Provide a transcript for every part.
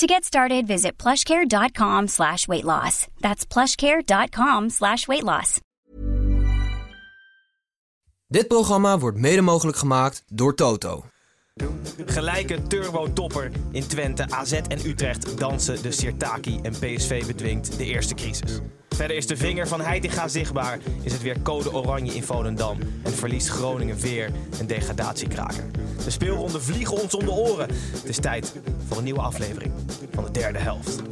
To get started, visit plushcare.com slash weight loss. That's plushcare.com slash weight loss. Dit programma wordt mede mogelijk gemaakt door Toto. Gelijke turbo-topper in Twente, AZ en Utrecht dansen de Sirtaki en PSV bedwingt de eerste crisis. Verder is de vinger van Heitinga zichtbaar, is het weer code oranje in Volendam en verliest Groningen weer een degradatiekraker. De speelronden vliegen ons om de oren. Het is tijd voor een nieuwe aflevering van de derde helft.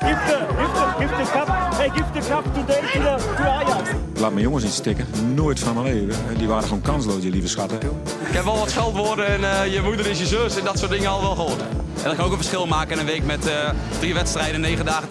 Give the, give the, give the cup. Hey, give the cup today to, the, to Ajax. Laat mijn jongens niet stikken. Nooit van mijn leven. Die waren gewoon kansloos, die lieve schatten. Ik heb wel wat scheldwoorden en eh, je moeder is je zus en dat soort dingen al wel gehoord. En dat kan ook een verschil maken in een week met eh, drie wedstrijden, negen dagen.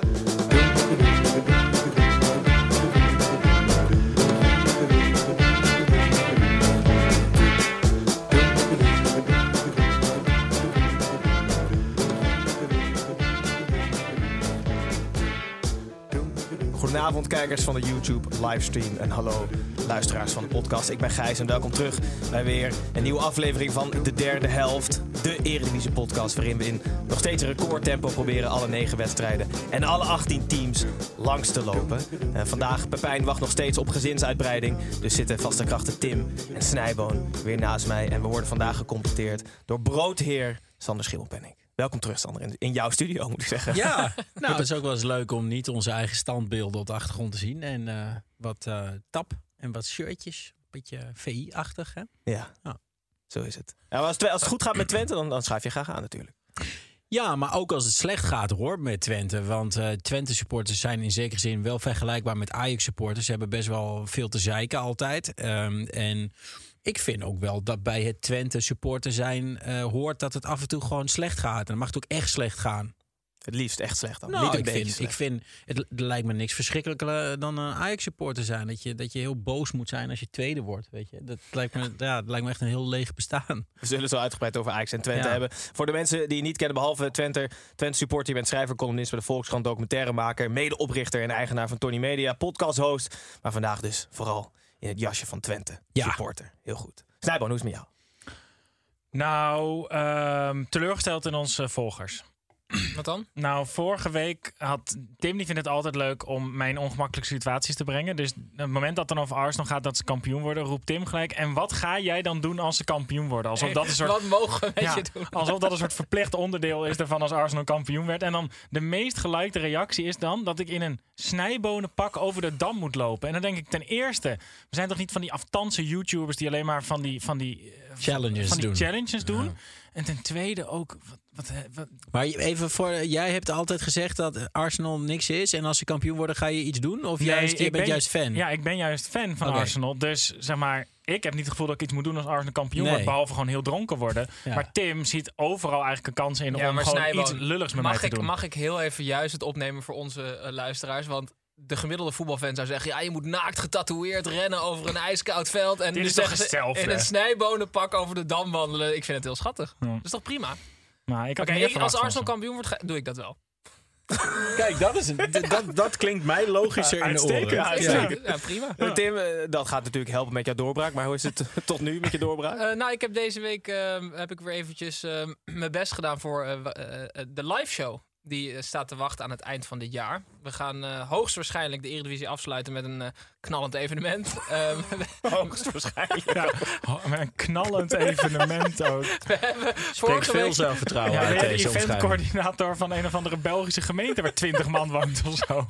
Goedenavond kijkers van de YouTube livestream en hallo luisteraars van de podcast. Ik ben Gijs en welkom terug bij weer een nieuwe aflevering van de derde helft. De Eredivisie podcast waarin we in nog steeds recordtempo proberen alle negen wedstrijden en alle 18 teams langs te lopen. Eh, vandaag Pepijn wacht nog steeds op gezinsuitbreiding. Dus zitten vaste krachten Tim en Snijboon weer naast mij. En we worden vandaag gecompleteerd door broodheer Sander Schimmelpenning. Welkom terug, Sander, in, in jouw studio moet ik zeggen. Ja, nou, het is ook wel eens leuk om niet onze eigen standbeelden op de achtergrond te zien. En eh, wat eh, tap en wat shirtjes. Een beetje VI-achtig, hè? Ja, zo is het. Ja, als, het als het goed gaat met Twente, dan, dan schuif je graag aan natuurlijk. Ja, maar ook als het slecht gaat hoor met Twente. Want eh, Twente-supporters zijn in zekere zin wel vergelijkbaar met Ajax-supporters. Ze hebben best wel veel te zeiken altijd. Ehm, en ik vind ook wel dat bij het Twente-supporter zijn eh, hoort dat het af en toe gewoon slecht gaat. En dan mag het ook echt slecht gaan. Het liefst echt slecht dan. Nou, Niet een ik, vind, slecht. ik vind, het, lijkt me niks verschrikkelijker eh, dan een Ajax-supporter zijn. Dat je, dat je heel boos moet zijn als je tweede wordt, weet je. Dat lijkt me, ja, dat lijkt me echt een heel leeg bestaan. We zullen het zo uitgebreid over Ajax en Twente Ja. hebben. Voor de mensen die je niet kennen, behalve Twente, Twente supporter, je bent schrijver, columnist bij de Volkskrant, documentairemaker, medeoprichter en eigenaar van Tony Media, podcast-host. Maar vandaag dus vooral in het jasje van Twente, Ja. supporter. Heel goed. Snijboon, hoe is het met jou? Nou, ehm, teleurgesteld in onze volgers. Wat dan? Nou, vorige week had Tim, die vindt het altijd leuk om mij in ongemakkelijke situaties te brengen. Dus op het moment dat dan over Arsenal gaat dat ze kampioen worden, roept Tim gelijk. En wat ga jij dan doen als ze kampioen worden? Alsof dat een soort, Wat mogen we ja, je doen? alsof dat een soort verplicht onderdeel is ervan als Arsenal kampioen werd. En dan de meest gelikte reactie is dan dat ik in een snijbonenpak over de dam moet lopen. En dan denk ik ten eerste, we zijn toch niet van die aftanse YouTubers die alleen maar van die, van die, eh, Challenges van die doen. challenges doen. En ten tweede ook, wat, wat, wat, Maar even voor, jij hebt altijd gezegd dat Arsenal niks is. En als ze kampioen worden, ga je iets doen? Of juist, Nee, je bent ben- juist fan? Ja, ik ben juist fan van. Arsenal. Dus zeg maar, ik heb niet het gevoel dat ik iets moet doen als Arsenal kampioen Nee. wordt. Behalve gewoon heel dronken worden. Ja. Maar Tim ziet overal eigenlijk een kans in Ja, om gewoon Snijboon, iets lulligs met mij mag te ik, doen. Mag ik heel even juist het opnemen voor onze eh, luisteraars? Want de gemiddelde voetbalfan zou zeggen... ja, je moet naakt getatoeëerd rennen over een ijskoud veld. En Dit is toch in een snijbonenpak over de dam wandelen. Ik vind het heel schattig. Ja. Dat is toch prima? Maar ik had Oké, meer ik- verwacht als Arsenal kampioen wordt, ga- doe ik dat wel. Kijk, dat, is een, dat, dat klinkt mij logischer in de oren. Ja, prima. Tim, eh, dat gaat natuurlijk helpen met jouw doorbraak. Maar hoe is het tot nu met je doorbraak? Eh, nou, ik heb deze week ehm, heb ik weer eventjes ehm, mijn best gedaan voor eh, de live show. Die eh, staat te wachten aan het eind van dit jaar. We gaan eh, hoogstwaarschijnlijk de Eredivisie afsluiten met een eh, knallend evenement. Ehm, Hoogstwaarschijnlijk. Ja, met een knallend evenement ook. we hebben Spreekt vorige veel week... zelfvertrouwen Ja, uit ben je de deze eventcoördinator van een of andere Belgische gemeente waar 20 man woont of zo?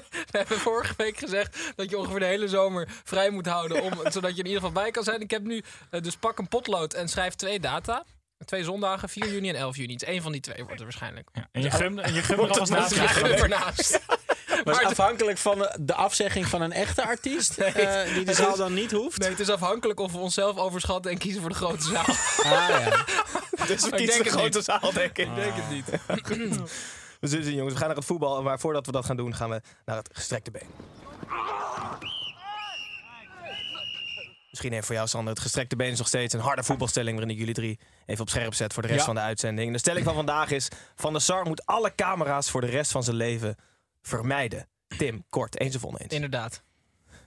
We hebben vorige week gezegd dat je ongeveer de hele zomer vrij moet houden. Om, zodat je in ieder geval bij kan zijn. Ik heb nu dus pak een potlood en schrijf twee data. Twee zondagen, 4 juni en 11 juni. Het is één van die twee wordt er waarschijnlijk. En je gum, en je gum er alvast naast. Ja. Maar Maar is het- afhankelijk van de- de afzegging van een echte artiest, eh, die de zaal dan niet hoeft. Nee, het is afhankelijk of we onszelf overschatten en kiezen voor de grote zaal. Ah, ja. Dus we Ik kiezen denk de het grote niet. zaal, denk ik. Ik denk het niet. We We zullen zien, jongens. We gaan naar het voetbal. Maar voordat we dat gaan doen, gaan we naar het gestrekte been. Misschien even voor jou, Sander. Het gestrekte been is nog steeds een harde voetbalstelling... waarin ik jullie drie even op scherp zet voor de rest Ja. van de uitzending. De stelling van vandaag is... Van der Sar moet alle camera's voor de rest van zijn leven vermijden. Tim, kort, eens of oneens? Inderdaad.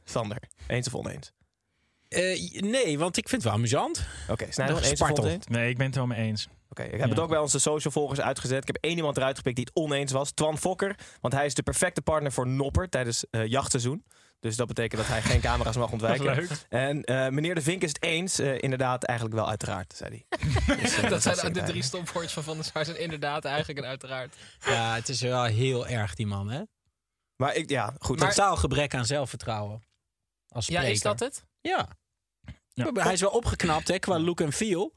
Sander, eens of oneens? Eh, nee, want ik vind het wel amusant. Oké, Snijder, Nog eens of oneens? Nee, ik ben het er wel mee eens. Oké, ik heb het ook bij onze social volgers uitgezet. Ik heb één iemand eruit gepikt die het oneens was. Twan Fokker. Want hij is de perfecte partner voor Nopper tijdens eh, jachtseizoen. Dus dat betekent dat hij geen camera's mag ontwijken. Leuk. En eh, meneer De Vink is het eens. Eh, inderdaad, eigenlijk wel uiteraard, zei hij. Dus, eh, Dat zijn de drie stopwoordjes van Van der Sar zijn inderdaad eigenlijk en uiteraard. Ja, het is wel heel erg, die man, hè? Maar ik, ja, goed. Maar- Totaal gebrek aan zelfvertrouwen. Als Ja, is dat het? Ja. Ja. Hij is wel opgeknapt, hè, qua look en feel.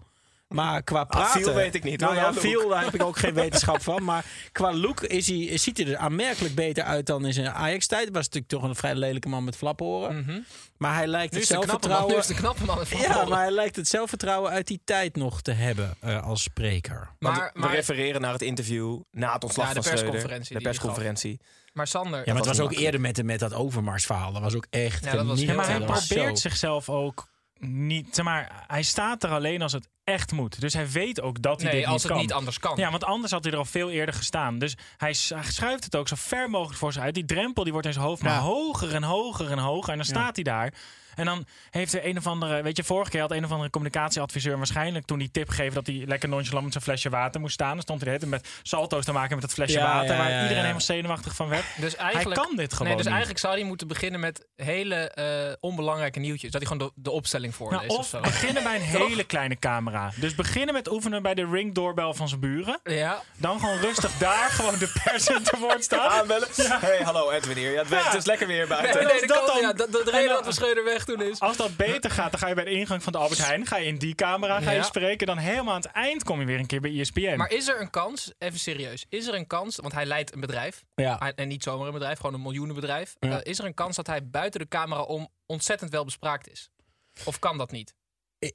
Maar qua praten... feel weet ik niet, Nou ja, feel, daar heb ik ook geen wetenschap van. Maar qua look is hij, ziet hij er aanmerkelijk beter uit dan in zijn Ajax-tijd. Was natuurlijk toch een vrij lelijke man met flaporen. Mhm. Maar hij lijkt Nu het man, zelfvertrouwen... nu is de knappe man het Ja, maar hij lijkt het zelfvertrouwen uit die tijd nog te hebben eh, als spreker. Want maar, we refereren naar het interview na het ontslag Ja, van Schreuder. persconferentie De persconferentie. maar Sander, Ja, maar het was was ook eerder met, met dat overmarsverhaal. Dat was ook echt Ja, dat was niet heel Ja, maar hij probeert zichzelf ook niet... Zeg maar, hij staat er alleen als het echt moet. Dus hij weet ook dat hij nee, dit als niet het kan. niet anders kan. Ja, want anders had hij er al veel eerder gestaan. Dus hij, schuift het ook zo ver mogelijk voor zich uit. Die drempel die wordt in zijn hoofd maar hoger en hoger en hoger. En dan staat hij daar. En dan heeft er een of andere... Weet je, vorige keer had een of andere communicatieadviseur... waarschijnlijk toen die tip gegeven dat hij lekker nonchalant met zijn flesje water moest staan. Dan stond hij de hele met salto's te maken met het flesje Ja, water. ja, waar ja, iedereen ja. helemaal zenuwachtig van werd. Dus eigenlijk, hij kan dit gewoon Nee, dus niet. eigenlijk zou hij moeten beginnen met hele eh, onbelangrijke nieuwtjes. Dat hij gewoon de, de opstelling voorleest Nou, of of zo. beginnen bij een hele kleine camera. Dus beginnen met oefenen bij de ringdoorbel van zijn buren. Ja, Dan gewoon rustig daar gewoon de pers in te woord staan. Aanbellen. Hey, hallo Edwin hier. Ja, het, is lekker weer buiten. nee, als dat dan- ja, dat, de, de en reden dat we Schreuder weg doen is... Als dat beter gaat, dan ga je bij de ingang van de Albert Heijn. Ga je in die camera ga je Ja. spreken. Dan helemaal aan het eind kom je weer een keer bij ESPN. Maar is er een kans, even serieus, is er een kans, want hij leidt een bedrijf, Ja. en niet zomaar een bedrijf, gewoon een miljoenenbedrijf. Ja. Eh, is er een kans dat hij buiten de camera om ontzettend wel bespraakt is? Of kan dat niet?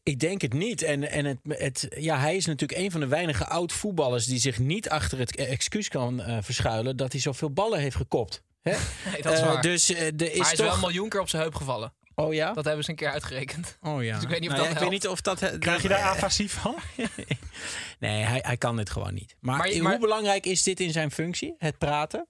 Ik- denk het niet. En, en het, het, ja, hij is natuurlijk een van de weinige oud-voetballers die zich niet achter het excuus kan eh, verschuilen dat hij zoveel ballen heeft gekopt. Hè? Nee, dat is Eh, dus eh, er is hij is toch. wel een miljoen keer op zijn heup gevallen. Oh ja? Dat hebben ze een keer uitgerekend. oh ja. dus ik weet niet of Nou dat ja, ik weet niet of dat. Krijg je daar afasie van? Nee, hij, hij kan dit gewoon niet. Maar, Maar je- hoe belangrijk is dit in zijn functie? Het praten?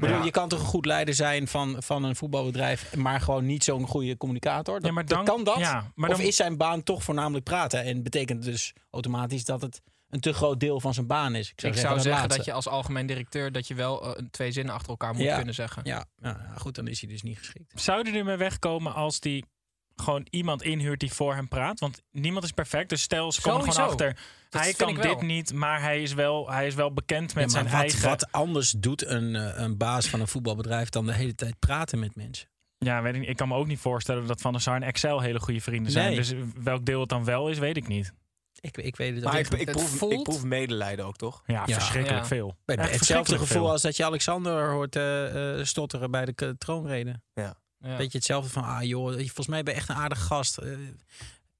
Ja, Je kan toch een goed leider zijn van, van een voetbalbedrijf, maar gewoon niet zo'n goede communicator? Dat, Ja, maar dan- kan dat? ja, maar of dan- is zijn baan toch voornamelijk praten? En betekent dus automatisch dat het een te groot deel van zijn baan is? Ik zou zeggen, dat je als algemeen directeur dat je wel eh, twee zinnen achter elkaar moet Ja. kunnen zeggen. Ja, nou, ja, goed, dan is hij dus niet geschikt. Zou hij ermee wegkomen als die gewoon iemand inhuurt die voor hem praat? Want niemand is perfect. Dus stel, ze komen gewoon achter. Dat hij kan dit niet, maar hij is wel, hij is wel bekend met Ja, zijn wat, eigen... wat anders doet een, eh, een baas van een voetbalbedrijf dan de hele tijd praten met mensen? Ja, weet ik, niet. ik kan me ook niet voorstellen dat Van der Sar en Excel hele goede vrienden zijn. Nee. Dus welk deel het dan wel is, weet ik niet. Ik, ik weet het Maar ook ik, niet. ik, Het proef, ik proef medelijden ook, toch? Ja, Ja. verschrikkelijk Ja. veel. Echt hetzelfde gevoel veel. als dat je Alexander hoort eh, eh, stotteren bij de k- troonrede. Ja. Weet je hetzelfde van, ah joh, volgens mij ben je echt een aardig gast. Eh,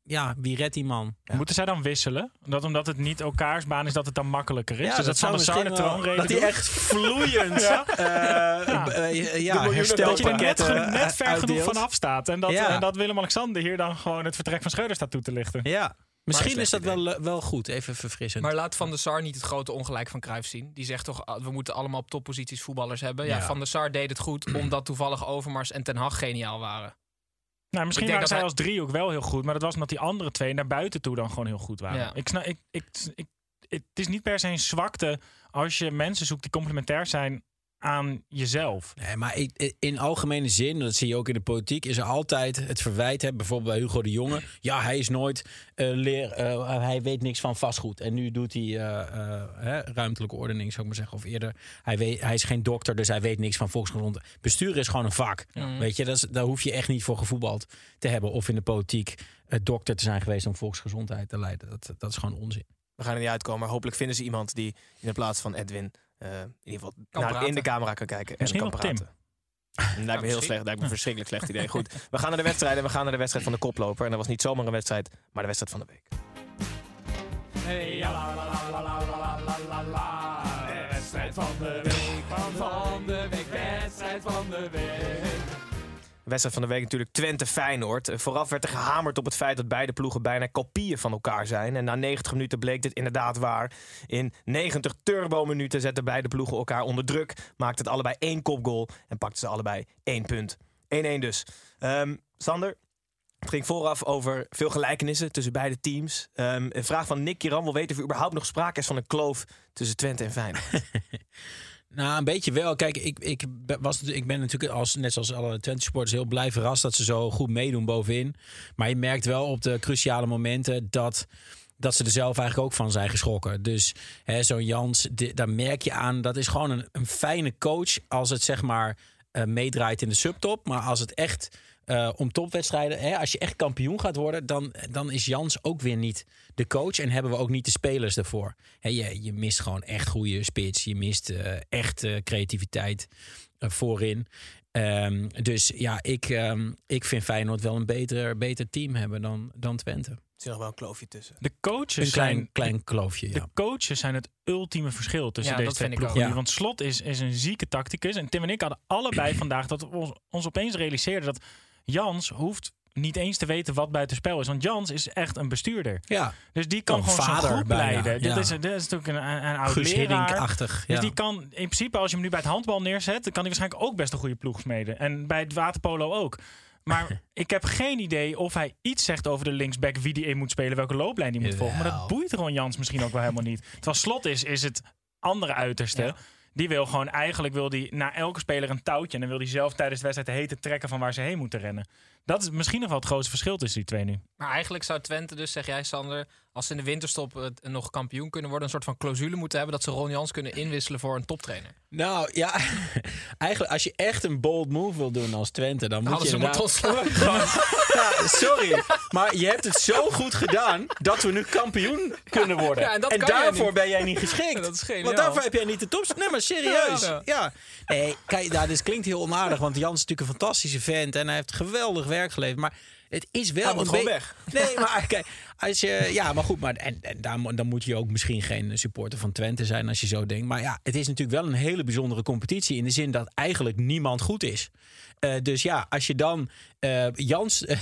ja, wie redt die man? Moeten zij dan wisselen? Dat omdat het niet elkaars baan is, dat het dan makkelijker is? Ja, dus dat, Van Sar de troonrede Dat hij echt vloeiend Ja. eh, eh, ja, miljoenen herstel Dat je er net, net ver genoeg vanaf staat. En dat, Ja. en dat Willem-Alexander hier dan gewoon het vertrek van Schreuder staat toe te lichten. Ja, misschien is dat wel, eh, wel goed, even verfrissend. Maar laat Van der Sar niet het grote ongelijk van Cruijff zien. Die zegt toch, ah, we moeten allemaal op topposities voetballers hebben. Ja, Ja. Van der Sar deed het goed omdat toevallig Overmars en Ten Hag geniaal waren. Nou, misschien waren zij hij- als driehoek wel heel goed. Maar dat was omdat die andere twee naar buiten toe dan gewoon heel goed waren. Ja. Ik snap, ik, ik, ik, het is niet per se een zwakte als je mensen zoekt die complementair zijn aan jezelf. Nee, maar ik- in algemene zin, dat zie je ook in de politiek, is er altijd het verwijt. Hè, bijvoorbeeld bij Hugo de Jonge. Ja, hij is nooit eh, leer, eh, hij weet niks van vastgoed. En nu doet hij eh, eh, hè, ruimtelijke ordening, zou ik maar zeggen. Of eerder, hij, weet, hij is geen dokter, dus hij weet niks van volksgezondheid. Bestuur is gewoon een vak. Weet je, dat is, daar hoef je echt niet voor gevoetbald te hebben. Of in de politiek dokter te zijn geweest om volksgezondheid te leiden. Dat, dat is gewoon onzin. We gaan er niet uitkomen, maar hopelijk vinden ze iemand die in de plaats van Edwin eh, in ieder geval naar, in de camera kan kijken en kan praten. Tim. Dat lijkt me heel slecht. Dat lijkt me een verschrikkelijk slecht idee. Goed, we gaan naar de wedstrijd en we gaan naar de wedstrijd van de koploper. En dat was niet zomaar een wedstrijd, maar de wedstrijd van de week. Hey, la, la, la, wedstrijd van de week, van, van de week, wedstrijd van de week. Wedstrijd van de week natuurlijk Twente-Feyenoord. Eh, Vooraf werd er gehamerd op het feit dat beide ploegen bijna kopieën van elkaar zijn. En na 90 minuten bleek dit inderdaad waar. In 90 turbo-minuten zetten beide ploegen elkaar onder druk. Maakten het allebei één kopgoal en pakten ze allebei één punt. 1-1 dus. Ehm, Sander, het ging vooraf over veel gelijkenissen tussen beide teams. Ehm, een vraag van Nick Kiran wil weten of er überhaupt nog sprake is van een kloof tussen Twente en Feyenoord. Nou, een beetje wel. Kijk, ik, ik, was, ik ben natuurlijk als, net zoals alle Twente supporters heel blij verrast dat ze zo goed meedoen bovenin. Maar je merkt wel op de cruciale momenten dat, dat ze er zelf eigenlijk ook van zijn geschrokken. Dus zo'n Jans, daar merk je aan, dat is gewoon een, een fijne coach als het zeg maar eh, meedraait in de subtop. Maar als het echt eh, om topwedstrijden, hè, als je echt kampioen gaat worden, dan, dan is Jans ook weer niet de coach en hebben we ook niet de spelers ervoor. Hè, je, je mist gewoon echt goede spits, je mist eh, echt eh, creativiteit voorin. Ehm, dus ja, ik, ehm, ik vind Feyenoord wel een beter, beter team hebben dan, dan Twente. Er zit nog wel een kloofje tussen. De coaches Een klein, zijn klein kloofje, ja. De coaches zijn het ultieme verschil tussen Ja, deze dat twee vind ik ploegen. ook. nu. Want Slot is, is een zieke tacticus. En Tim en ik hadden allebei vandaag dat we ons, ons opeens realiseerden dat Jans hoeft niet eens te weten wat buitenspel is. Want Jans is echt een bestuurder. ja. Dus die kan gewoon vader groep bijna, leiden. ja. Dit, is, dit is natuurlijk een, een, een oud Guus leraar. Dus ja. die kan in principe, als je hem nu bij het handbal neerzet, dan kan hij waarschijnlijk ook best een goede ploeg smeden. En bij het waterpolo ook. Maar ik heb geen idee of hij iets zegt over de linksback, wie die in moet spelen, welke looplijn die moet volgen. Maar dat boeit Ron Jans misschien ook wel helemaal niet. Terwijl slot is, is het andere uiterste. Die wil gewoon, eigenlijk wil die na elke speler een touwtje. En dan wil hij zelf tijdens de wedstrijd de hete trekken van waar ze heen moeten rennen. Dat is misschien nog wel het grootste verschil tussen die twee nu. Maar eigenlijk zou Twente dus, zeg jij Sander, als ze in de winterstop eh, nog kampioen kunnen worden, een soort van clausule moeten hebben dat ze Ron Jans kunnen inwisselen voor een toptrainer. Nou ja, eigenlijk als je echt een bold move wil doen als Twente, dan moet Hadden je inderdaad- ontslaan. Ja, sorry, maar je hebt het zo goed gedaan dat we nu kampioen kunnen worden. Ja, en dat kan jij daarvoor ben jij niet geschikt. Dat is geniaal. Want daarvoor heb jij niet de tops. Nee, maar serieus. Ja. Ja. Nee, kijk, nou, dit klinkt heel onaardig, want Jan is natuurlijk een fantastische vent en hij heeft geweldig werk geleverd. Maar het is wel Hij moet gewoon weg. Nee, maar kijk, als je, ja, maar goed, maar en, en daar, dan moet je ook misschien geen supporter van Twente zijn als je zo denkt. Maar ja, het is natuurlijk wel een hele bijzondere competitie in de zin dat eigenlijk niemand goed is. Eh, dus ja, als je dan eh, Jans eh,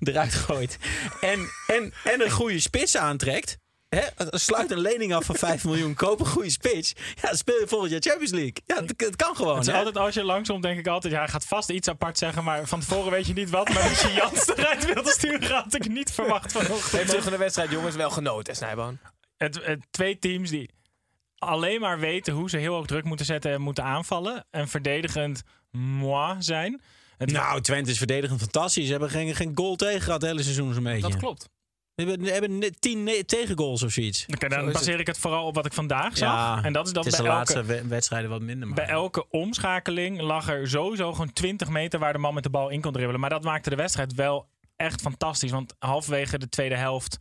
eruit gooit en, en, en een goede spits aantrekt. Hè, sluit een lening af van 5 miljoen, koop een goede spits. Ja, dan speel je volgend jaar Champions League. Ja, dat kan gewoon. Het is hè. altijd als je langskomt, denk ik altijd, ja, hij gaat vast iets apart zeggen, maar van tevoren weet je niet wat. Maar als je Jans eruit wilde sturen, had ik niet verwacht vanochtend. Naar de wedstrijd, jongens. Wel genoten, Snijboon. Het, het, twee teams die alleen maar weten hoe ze heel hoog druk moeten zetten en moeten aanvallen. En verdedigend moi zijn. Het, Nou, Twente is verdedigend fantastisch. Ze hebben geen, geen goal tegen gehad het hele seizoen zo'n beetje. Dat klopt. Ze hebben, tien tegengoals of zoiets. Oké, dan baseer ik het vooral op wat ik vandaag zag. Ja, en dat is dat het is bij de elke, laatste we- wedstrijden wat minder. Maar. bij elke omschakeling lag er sowieso gewoon 20 meter waar de man met de bal in kon dribbelen. Maar dat maakte de wedstrijd wel echt fantastisch. Want halverwege de tweede helft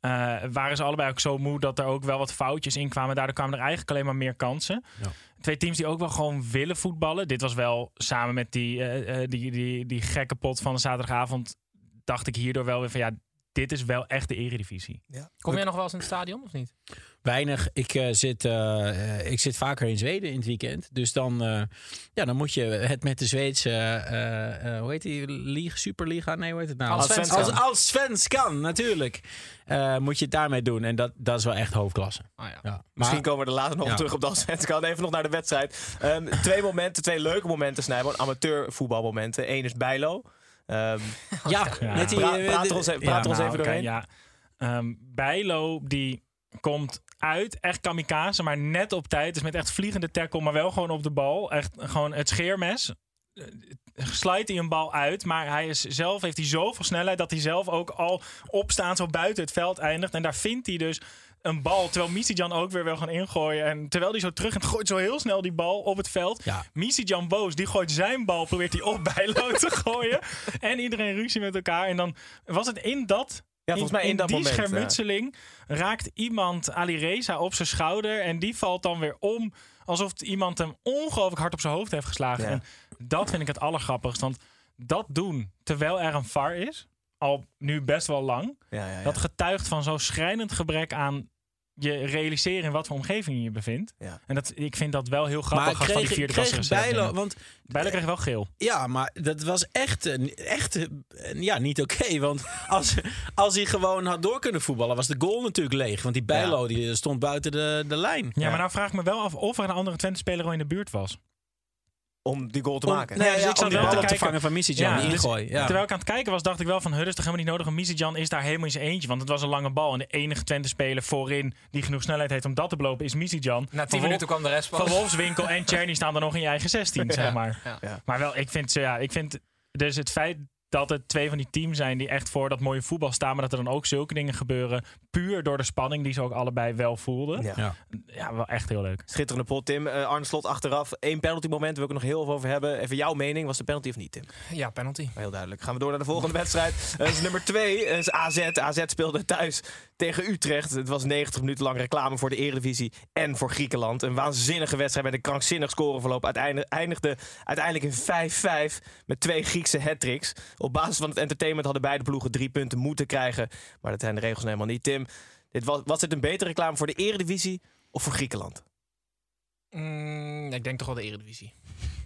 eh, waren ze allebei ook zo moe dat er ook wel wat foutjes in kwamen. Daardoor kwamen er eigenlijk alleen maar meer kansen. Ja. Twee teams die ook wel gewoon willen voetballen. Dit was wel samen met die, eh, eh, die, die, die gekke pot van de zaterdagavond. Dacht ik hierdoor wel weer van ja, dit is wel echt de eredivisie. Kom jij nog wel eens in het stadion of niet? Weinig. Ik, eh, zit, eh, ik zit vaker in Zweden in het weekend. Dus dan, eh, ja, dan moet je het met de Zweedse, eh, eh, hoe heet die, Liga, Superliga? Nee, hoe heet het nou? Als, als Svenskan, natuurlijk. Eh, moet je het daarmee doen. En dat, dat is wel echt hoofdklasse. Ah ja. Ja. Misschien komen we er later nog Ja. op terug op de Allsvenskan. Even nog naar de wedstrijd. Ehm, twee momenten, twee leuke momenten, Snijboon. Amateurvoetbalmomenten. Eén is Bijlo. Ehm, ja, met die, Pra- eh, praat de- er ons even- praat er ons nou, even doorheen. ja. Ehm, Bijlo die komt uit, echt kamikaze, maar net op tijd. Dus met echt vliegende tackle, maar wel gewoon op de bal. Echt gewoon het scheermes. Eh, Slijt hij een bal uit, maar hij is zelf heeft hij zoveel snelheid dat hij zelf ook al opstaan zo buiten het veld eindigt. En daar vindt hij dus een bal, terwijl Misijan ook weer wil gaan ingooien. En terwijl hij zo terug en gooit zo heel snel die bal op het veld. Ja. Misijan boos, die gooit zijn bal, probeert hij op Bijlo te gooien. En iedereen ruzie met elkaar. En dan was het in dat Ja, volgens mij in dat die moment, ja. schermutseling raakt iemand Ali Reza op zijn schouder. En die valt dan weer om. Alsof iemand hem ongelooflijk hard op zijn hoofd heeft geslagen. Ja. En dat vind ik het allergrappigst. Want dat doen terwijl er een VAR is. Al nu best wel lang. ja, ja, ja. Dat getuigt van zo'n schrijnend gebrek aan je realiseren in wat voor omgeving je je bevindt. Ja. En dat, ik vind dat wel heel grappig Maar als van die kreeg, vierde kreeg klasse Bijlo, want Bijlo kreeg wel geel. Ja, maar dat was echt, eh, echt eh, ja, niet oké. want als, als hij gewoon had door kunnen voetballen, was de goal natuurlijk leeg. Want die Bijlo die stond buiten de, de lijn. Ja, maar nou vraag ik me wel af of er een andere Twente-speler al in de buurt was. Om die goal te Om- maken. nee, dus ja, ik zat wel te kijken- vangen van Missy-Jan, die dus. Ja. Terwijl ik aan het kijken was, dacht ik wel van... Huh, dat is toch helemaal niet nodig. Een Misijan is daar helemaal in zijn eentje. Want het was een lange bal. En de enige Twente-speler voorin die genoeg snelheid heeft om dat te belopen... is Misijan. Na tien minuten kwam de rest Van. Wolfswinkel en Czerny staan er nog in je eigen 16, zeg maar. Ja. Ja. Maar wel, ik vind, ja, ik vind dus het feit dat het twee van die teams zijn die echt voor dat mooie voetbal staan, maar dat er dan ook zulke dingen gebeuren, puur door de spanning die ze ook allebei wel voelden. Ja, Ja. Ja. wel echt heel leuk. Schitterende pot, Tim. Eh, Arne Slot achteraf. Eén penalty moment, wil ik er nog heel veel over hebben. Even jouw mening, was de penalty of niet, Tim? Ja, penalty. Maar heel duidelijk. Gaan we door naar de volgende wedstrijd. Eh, Dat is nummer twee. Dat is AZ. AZ speelde thuis tegen Utrecht. Het was 90 minuten lang reclame voor de Eredivisie en voor Griekenland. Een waanzinnige wedstrijd met een krankzinnig scoreverloop. Uiteindelijk eindigde uiteindelijk in 5-5 met twee Griekse hat-tricks. Op basis van het entertainment hadden beide ploegen drie punten moeten krijgen. Maar dat zijn de regels helemaal niet. Tim, dit was, was dit een betere reclame voor de Eredivisie of voor Griekenland? Mm, ik denk toch wel de Eredivisie.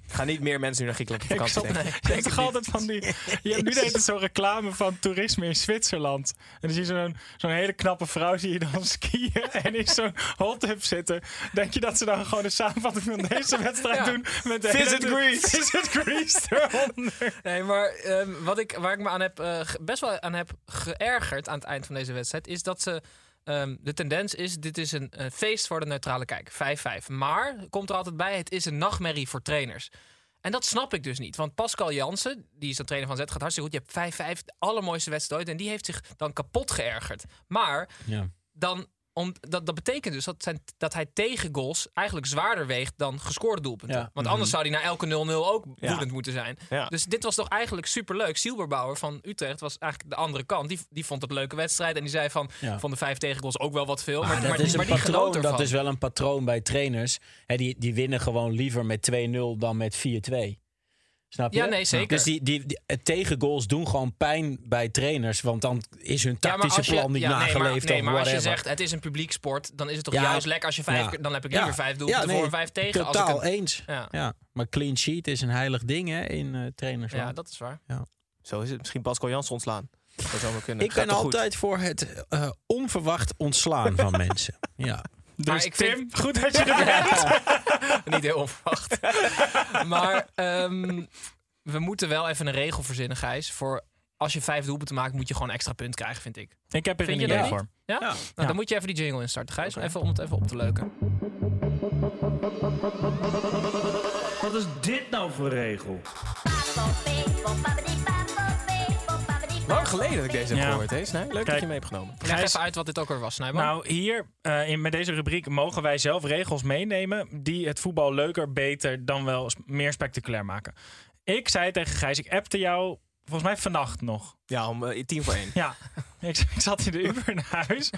Gaan niet meer mensen nu naar Griekenland op vakantie, denk ik. Nee, Je hebt toch altijd van die. Ja, nu deed het zo'n reclame van toerisme in Zwitserland. En dan zie je zo'n zo'n hele knappe vrouw zie je dan skiën en in zo'n hot tub zitten. Denk je dat ze dan gewoon de samenvatting van deze wedstrijd Ja. doen met de Visit hele- Greece. Visit Greece eronder. Nee, maar ehm, wat ik, waar ik me aan heb, eh, best wel aan heb geërgerd aan het eind van deze wedstrijd, is dat ze. Ehm, de tendens is, dit is een eh, feest voor de neutrale kijker. 5-5. Maar, komt er altijd bij, het is een nachtmerrie voor trainers. En dat snap ik dus niet. Want Pascal Jansen, die is de trainer van Z, gaat hartstikke goed. Je hebt 5-5, de allermooiste wedstrijd ooit. En die heeft zich dan kapot geërgerd. Maar Ja. dan, om, dat, dat betekent dus dat, zijn, dat hij tegen goals eigenlijk zwaarder weegt dan gescoorde doelpunten. Ja. Want anders zou hij na elke 0-0 ook Ja. woedend moeten zijn. Ja. Dus dit was toch eigenlijk superleuk. Silberbauer van Utrecht was eigenlijk de andere kant. Die, die vond het een leuke wedstrijd. En die zei van, van de vijf tegengoals ook wel wat veel. Maar, Maar, dat maar, is maar patroon. Dat is wel een patroon bij trainers. Hè, die, die winnen gewoon liever met 2-0 dan met 4-2. Snap je? Ja, nee, zeker. Dus die, die, die eh, tegengoals doen gewoon pijn bij trainers. Want dan is hun tactische als je- plan niet ja, nee, maar- nageleefd. Nee, of maar als je zegt het is een publiek sport, dan is het toch Ja, juist lekker als je vijf dan heb ik Ja. liever vijf doelpunten Ja, nee, voor en vijf tegen. Als Totaal ik een- eens. Ja. Ja. Maar clean sheet is een heilig ding hè, in eh trainers. ja, dat is waar. Zo is het. Misschien Pascal Jansen ontslaan. Dat zou kunnen. Ik Gaat ben goed? altijd voor het eh, onverwacht ontslaan van mensen. Ja. Dus Maar ik Tim, vind- goed dat je er bent. Niet heel onverwacht. maar ehm, we moeten wel even een regel verzinnen, Gijs. Voor als je vijf doelpunten maakt, moet je gewoon extra punt krijgen, vind ik. Ik heb er Vind een idee voor. Ja? Nou, Ja. Dan moet je even die jingle instarten, Gijs. Even, om het even op te leuken. Wat is dit nou voor regel? Lang geleden dat ik deze heb Ja. gehoord. Hè? Snij? Leuk dat je mee hebt genomen. Leg Gijs- even uit wat dit ook weer was. Nou, hier eh, in, met deze rubriek mogen wij zelf regels meenemen die het voetbal leuker, beter dan wel meer spectaculair maken. Ik zei tegen Gijs, ik appte jou volgens mij vannacht nog. Ja, om eh, tien voor één. Ja, ik, ik zat in de Uber naar huis.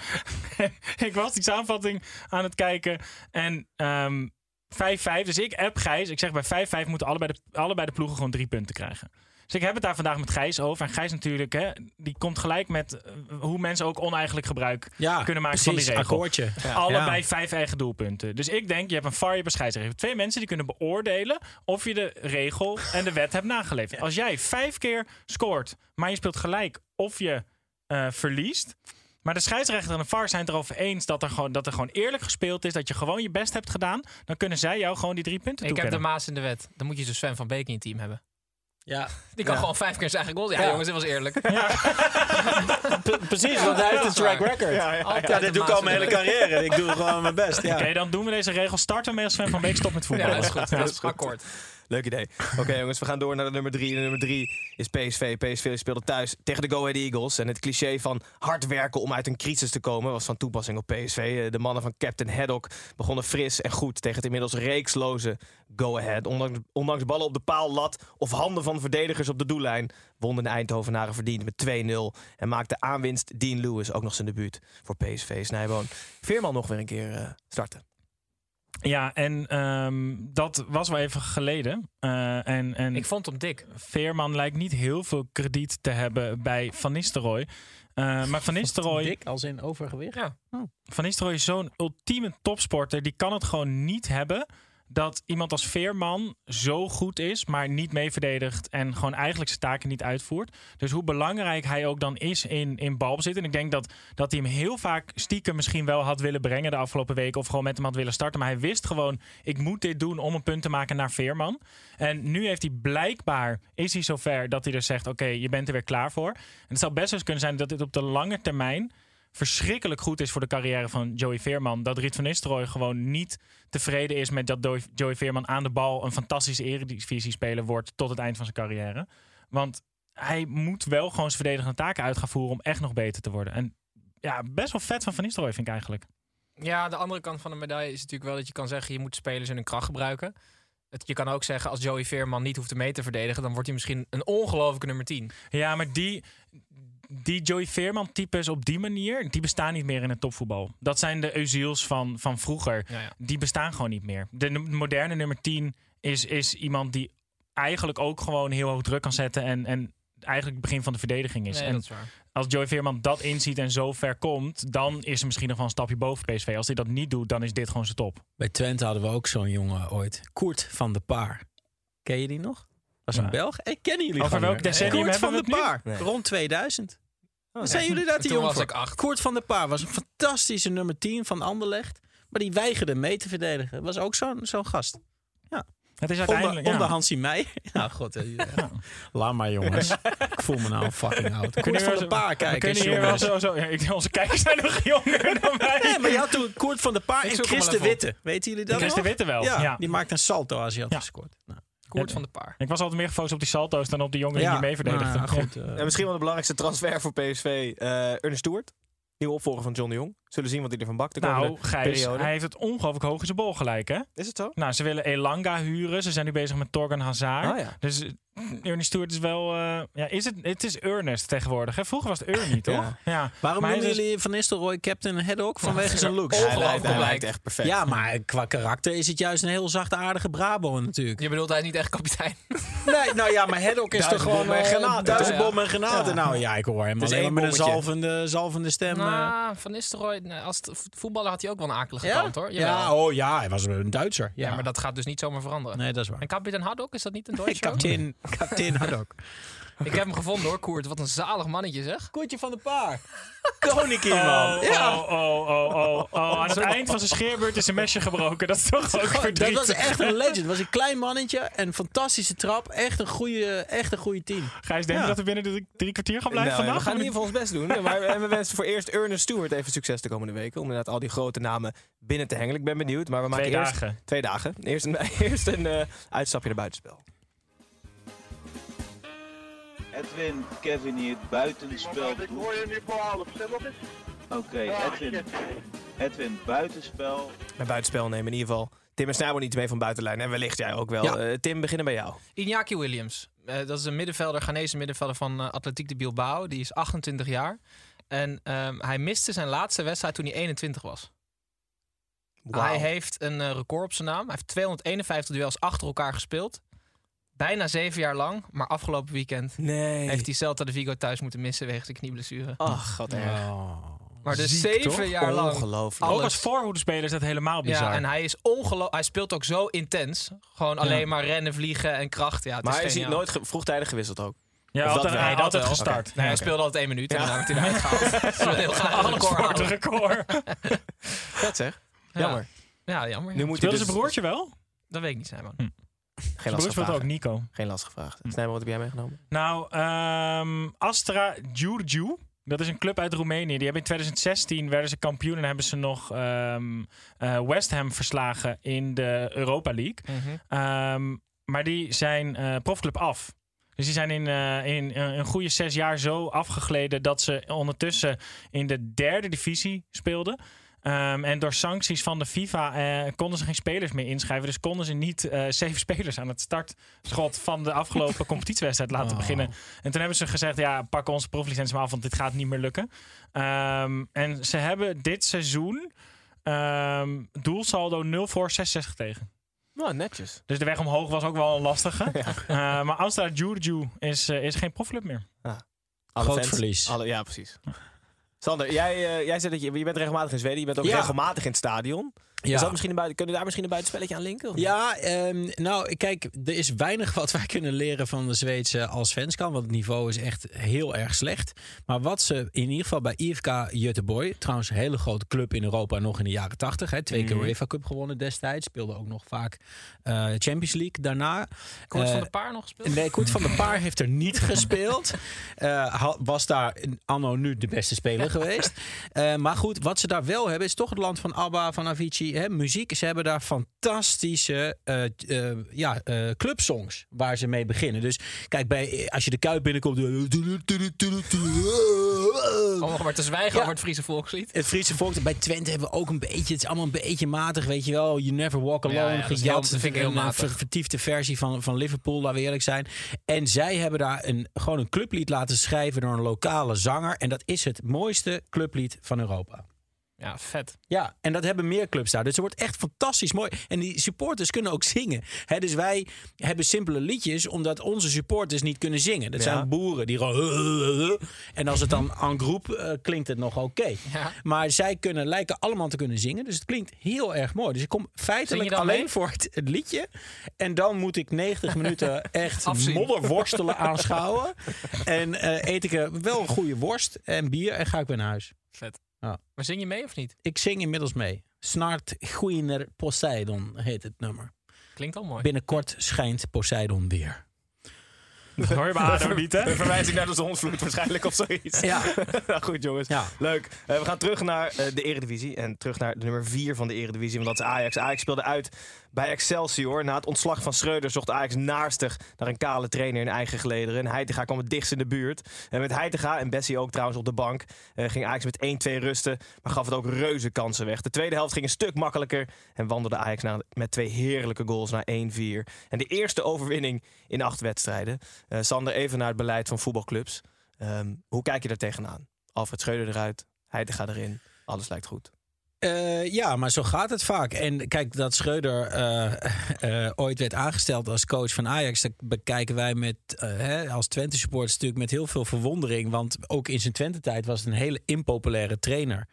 ik was die samenvatting aan het kijken. En ehm 5-5, dus ik app Gijs. Ik zeg bij 5-5 moeten allebei de, allebei de ploegen gewoon drie punten krijgen. Dus ik heb het daar vandaag met Gijs over. En Gijs natuurlijk, hè, die komt gelijk met eh, hoe mensen ook oneigenlijk gebruik Ja, kunnen maken precies, van die regel. akkoordje. Allebei Ja. vijf eigen doelpunten. Dus ik denk, je hebt een VAR, je hebt een scheidsrechter. Twee mensen die kunnen beoordelen of je de regel en de wet hebt nageleefd. Als jij vijf keer scoort, maar je speelt gelijk of je eh, verliest. Maar de scheidsrechter en de VAR zijn het erover eens dat er, gewoon, dat er gewoon eerlijk gespeeld is. Dat je gewoon je best hebt gedaan. Dan kunnen zij jou gewoon die drie punten ik heb de. Maas in de wet. Dan moet je dus Sven van Beek in je team hebben. Ja. Die kan Ja. gewoon vijf keer zijn eigen goal. Ja, Ja. jongens, dit was eerlijk. Precies, want hij heeft een dat is track record. Ja, dit doe ik al mijn hele carrière. Ik doe gewoon mijn best. Ja. Oké, dan doen we deze regel. Starten mee als Sven van Beek stopt met Ja, voetballen. dat is goed. Dat is akkoord. Leuk idee. Oké jongens, we gaan door naar de nummer drie. De nummer drie is PSV. PSV speelde thuis tegen de Go Ahead Eagles. En het cliché van hard werken om uit een crisis te komen... was van toepassing op PSV. Eh, De mannen van Captain Haddock begonnen fris en goed... tegen het inmiddels reeksloze Go Ahead. Ondanks, ondanks ballen op de paal, lat of handen van verdedigers op de doellijn... wonnen de Eindhovenaren verdiend met 2-0. En maakte aanwinst Dean Lewis ook nog zijn debuut voor PSV. Snijboon. Veerman nog weer een keer eh, starten. Ja, en ehm, dat was wel even geleden. Eh, en, en Ik vond hem dik. Veerman lijkt niet heel veel krediet te hebben bij Van Nistelrooy. Eh, maar Van Nistelrooy, Dik als in overgewicht. Ja. Van Nistelrooy is zo'n ultieme topsporter. Die kan het gewoon niet hebben dat iemand als Veerman zo goed is, maar niet mee verdedigt en gewoon eigenlijk zijn taken niet uitvoert. Dus hoe belangrijk hij ook dan is in, in balbezit. En ik denk dat, dat hij hem heel vaak stiekem misschien wel had willen brengen de afgelopen weken. Of gewoon met hem had willen starten. Maar hij wist gewoon, ik moet dit doen om een punt te maken naar Veerman. En nu heeft hij blijkbaar, is hij zover dat hij er zegt, oké, je bent er weer klaar voor. En het zou best wel eens kunnen zijn dat dit op de lange termijn verschrikkelijk goed is voor de carrière van Joey Veerman. Dat Riet van Nistelrooy gewoon niet tevreden is met dat Joey- Veerman aan de bal een fantastische eredivisie-speler wordt tot het eind van zijn carrière. Want hij moet wel gewoon zijn verdedigende taken uit gaan voeren om echt nog beter te worden. En ja, best wel vet van Van Nistelrooy vind ik eigenlijk. Ja, de andere kant van de medaille is natuurlijk wel dat je kan zeggen... je moet spelers in hun kracht gebruiken. Het, je kan ook zeggen, als Joey Veerman niet hoeft te mee te verdedigen... dan wordt hij misschien een ongelofelijke nummer 10. Ja, maar die, die Joey Veerman-types op die manier, die bestaan niet meer in het topvoetbal. Dat zijn de Eusiels van, van vroeger. Ja, ja. Die bestaan gewoon niet meer. De moderne nummer 10 is, is iemand die eigenlijk ook gewoon heel hoog druk kan zetten en, en eigenlijk het begin van de verdediging is. Nee, en dat is waar. als Joey Veerman dat inziet en zo ver komt, dan is er misschien nog wel een stapje boven PSV. Als hij dat niet doet, dan is dit gewoon zijn top. Bij Twente hadden we ook zo'n jongen ooit. Koert van de Paar. Ken je die nog? Was een. Belg. Hey, kennen jullie Over welk decennium Koert hebben van de? Paar. Nee. Rond 2000. Oh, Zijn jullie daar te Toen jong was voor? ik. Koert van der Paar was een fantastische nummer 10 van Anderlecht. Maar die weigerde mee te verdedigen. Was ook zo'n zo'n gast. Het is Onder, uiteindelijk... ja. onder Hansie Meij. Nou, god. ja. Laat maar, jongens. ik voel me nou een fucking oud. Koert Kunnen van der zo- Paar kijken. zo... zo ja, ik- onze kijkers zijn nog jonger dan wij. Nee, maar je had toen Koert van der Paar Ik en Chris de. Witte. Weten jullie dat Chris de? Witte wel. Ja, Ja. die maakte een salto als hij had Ja. gescoord. Nou, Koert van de Paar. Ik was altijd meer gefocust op die salto's dan op die jongen die mee verdedigden. nou, goed. eh, En misschien wel de belangrijkste transfer voor PSV, eh Ernest Stewart. Nieuwe opvolger van John de Jong. Zullen zien wat hij ervan bakt de Nou, Gijs, periode. hij heeft het ongelooflijk hoog in zijn bol gelijk, hè? Is het zo? Nou, ze willen Elanga huren. Ze zijn nu bezig met Torgan Hazard. Oh ja. Dus eh, Ernie Stewart is wel... eh, ja, is het, het is Ernest tegenwoordig. Hè? Vroeger was het Ernie, toch? Ja. Waarom noemen is- jullie Van Nistelrooy Captain Haddock? Vanwege zijn looks. Hij lijkt, hij lijkt. echt perfect. Ja, maar qua karakter is het juist een heel zachtaardige Brabo natuurlijk. Je bedoelt, hij is niet echt kapitein. Nee, nou ja, maar Haddock is toch gewoon en eh, granaten, Duizendbom en granaten. Ja. Nou ja, ik hoor hem Het is alleen maar met een zalvende, zalvende stem. eh. Nou, Van Nistelrooy, nee, als t- voetballer had hij ook wel een akelige ja? kant, hoor. ja, Jawel. oh ja, hij was een Duitser. Ja, Ja, maar dat gaat dus niet zomaar veranderen. Nee, dat is waar. En kapitein Haddock, is dat niet een Duitser? ook? Captain, Captain Haddock. Ik heb hem gevonden hoor, Koert. Wat een zalig mannetje zeg. Koertje van de Paar. Koninkie, Oh, man. Ja. oh, oh, oh, oh, oh. Aan het eind van zijn scheerbeurt is een mesje gebroken. Dat is toch ook Dat verdrietig. was echt een legend. Het was een klein mannetje en een fantastische trap. Echt een goede, echt een goede team. Gijs, denk je Ja. dat we binnen de drie, drie kwartier gaan blijven Nou, vandaag? we gaan in ieder geval ons best doen. Maar, en we wensen voor eerst Ernest Stewart even succes de komende weken. Om inderdaad al die grote namen binnen te hengelen. Ik ben benieuwd. Maar we maken Twee eerst... dagen. Twee dagen. Eerst een, eerst een eh, uitstapje naar buitenspel. Edwin, Kevin hier, buitenspel. Oké, Edwin. Edwin, buitenspel. Bij buitenspel nemen in ieder geval Tim en Snijboom niet mee van buitenlijn. En wellicht jij ook wel. Ja. Eh, Tim, beginnen bij jou. Iñaki Williams. Eh, dat is een middenvelder, Ghanese middenvelder van uh, Atletiek de Bilbao. Die is 28 jaar. En ehm, hij miste zijn laatste wedstrijd toen hij 21 was. Hij heeft een record op zijn naam. Hij heeft 251 duels achter elkaar gespeeld. Bijna zeven jaar lang. Maar afgelopen weekend Nee. heeft hij Celta de Vigo thuis moeten missen wegens een knieblessure. Ach, wat erg. maar dus ziek, zeven toch? jaar lang. Ongelooflijk. Ook als voorhoedespeler is dat helemaal bizar. Ja, en hij is ongelooflijk. Hij speelt ook zo intens. Gewoon alleen maar rennen, vliegen en kracht. Ja, het Maar is is hij geniaal. nooit ge- vroegtijdig gewisseld ook? ja, dat altijd, hij had altijd wel. gestart. Nee, hij speelde altijd één minuut en Ja. daarna werd hij eruit gehaald. Dat is een heel record het. Vet zeg. Ja. Jammer. Ja, jammer. Nu moet Speelde dus... zijn broertje wel? Dat weet ik niet, Simon. Geen Zijn lastige broer speelt ook. Nico. Geen lastige vragen. Snijboom, wat heb jij meegenomen? Nou, ehm, Astra Giurgiu. Dat is een club uit Roemenië. Die hebben in 2016 werden ze kampioen en hebben ze nog eh, West Ham verslagen in de Europa League. Mhm. Ehm, maar die zijn eh, profclub af. Dus die zijn in, eh, in een goede zes jaar zo afgegleden dat ze ondertussen in de derde divisie speelden. Ehm, en door sancties van de FIFA eh, konden ze geen spelers meer inschrijven. Dus konden ze niet eh, zeven spelers aan het startschot van de afgelopen competitiewedstrijd laten Oh. beginnen. En toen hebben ze gezegd, ja, pak onze proflicentie maar af, want dit gaat niet meer lukken. Ehm, en ze hebben dit seizoen Ehm, doelsaldo 0 voor 66 tegen. Nou, netjes. Dus de weg omhoog was ook wel een lastige. Eh, maar Astra Juju is, is geen profclub meer. Alle Groot fans- verlies. Alle, ja, precies. Sander, jij, eh, jij zei dat je, je bent regelmatig in Zweden. Je bent ook Ja. regelmatig in het stadion. Ja. Is dat misschien buiten, kunnen we daar misschien een buitenspelletje aan linken? Ja, ehm, nou kijk, er is weinig wat wij kunnen leren van de Zweedse als Svenskan. Want het niveau is echt heel erg slecht. Maar wat ze in ieder geval bij IFK Göteborg, trouwens een hele grote club in Europa nog in de jaren tachtig. hè, Twee keer Mhm. UEFA Cup gewonnen destijds. Speelde ook nog vaak eh, Champions League daarna. Koert Eh, van de Paar nog gespeeld? Nee, Koert van der Paar heeft er niet gespeeld. Eh, was daar anno nu de beste speler geweest. Maar goed, wat ze daar wel hebben is toch het land van ABBA, van Avicii. Hè, muziek. Ze hebben daar fantastische eh, eh, ja, eh, clubsongs waar ze mee beginnen. Dus kijk, bij, als je de Kuip binnenkomt... Om nog maar te zwijgen Ja. over het Friese volkslied. Het Friese volk, bij Twente hebben we ook een beetje... Het is allemaal een beetje matig, weet je wel. You never walk alone, Ja, ja, dat gejat. vind ik heel een, matig. vertiefde versie van, van Liverpool, laten we eerlijk zijn. En zij hebben daar een, gewoon een clublied laten schrijven door een lokale zanger. En dat is het mooiste clublied van Europa. Ja, vet. Ja, en dat hebben meer clubs daar. Dus het wordt echt fantastisch mooi. En die supporters kunnen ook zingen. Hè, dus wij hebben simpele liedjes, omdat onze supporters niet kunnen zingen. Dat Ja. zijn boeren die gewoon... En als het dan en groep eh, klinkt het nog oké. Ja. Maar zij kunnen, lijken allemaal te kunnen zingen. Dus het klinkt heel erg mooi. Dus ik kom feitelijk alleen mee? voor het, het liedje. En dan moet ik 90 minuten echt modderworstelen aanschouwen. En eh, eet ik wel een goede worst en bier en ga ik weer naar huis. Vet. Ja. Maar zing je mee of niet? Ik zing inmiddels mee. Snart Guiner Poseidon heet het nummer. Klinkt al mooi. Binnenkort schijnt Poseidon weer. Dat hoor je ADO niet, hè? Een verwijzing naar de zonsvloed waarschijnlijk of zoiets. Ja. nou, goed jongens. Ja. Leuk. Eh, we gaan terug naar eh, de Eredivisie. En terug naar de nummer 4 van de Eredivisie. Want dat is Ajax. Ajax speelde uit bij Excelsior. Na het ontslag van Schreuder zocht Ajax naastig naar een kale trainer in eigen gelederen. En kwam het dichtst in de buurt. En met Heitinga en Bessie ook trouwens op de bank... eh, ging Ajax met 1-2 rusten. Maar gaf het ook reuze kansen weg. De tweede helft ging een stuk makkelijker. En wandelde Ajax met twee heerlijke goals naar 1-4. En de eerste overwinning in acht wedstrijden. Eh, Sander, even naar het beleid van voetbalclubs. Ehm, hoe kijk je daar tegenaan? Alfred Schreuder eruit, Heitinga erin. Alles lijkt goed. Eh, ja, maar zo gaat het vaak. En kijk, dat Schreuder eh, eh, ooit werd aangesteld als coach van Ajax, dat bekijken wij met, hè, als Twente supporters natuurlijk met heel veel verwondering. Want ook in zijn Twente-tijd was het een hele impopulaire trainer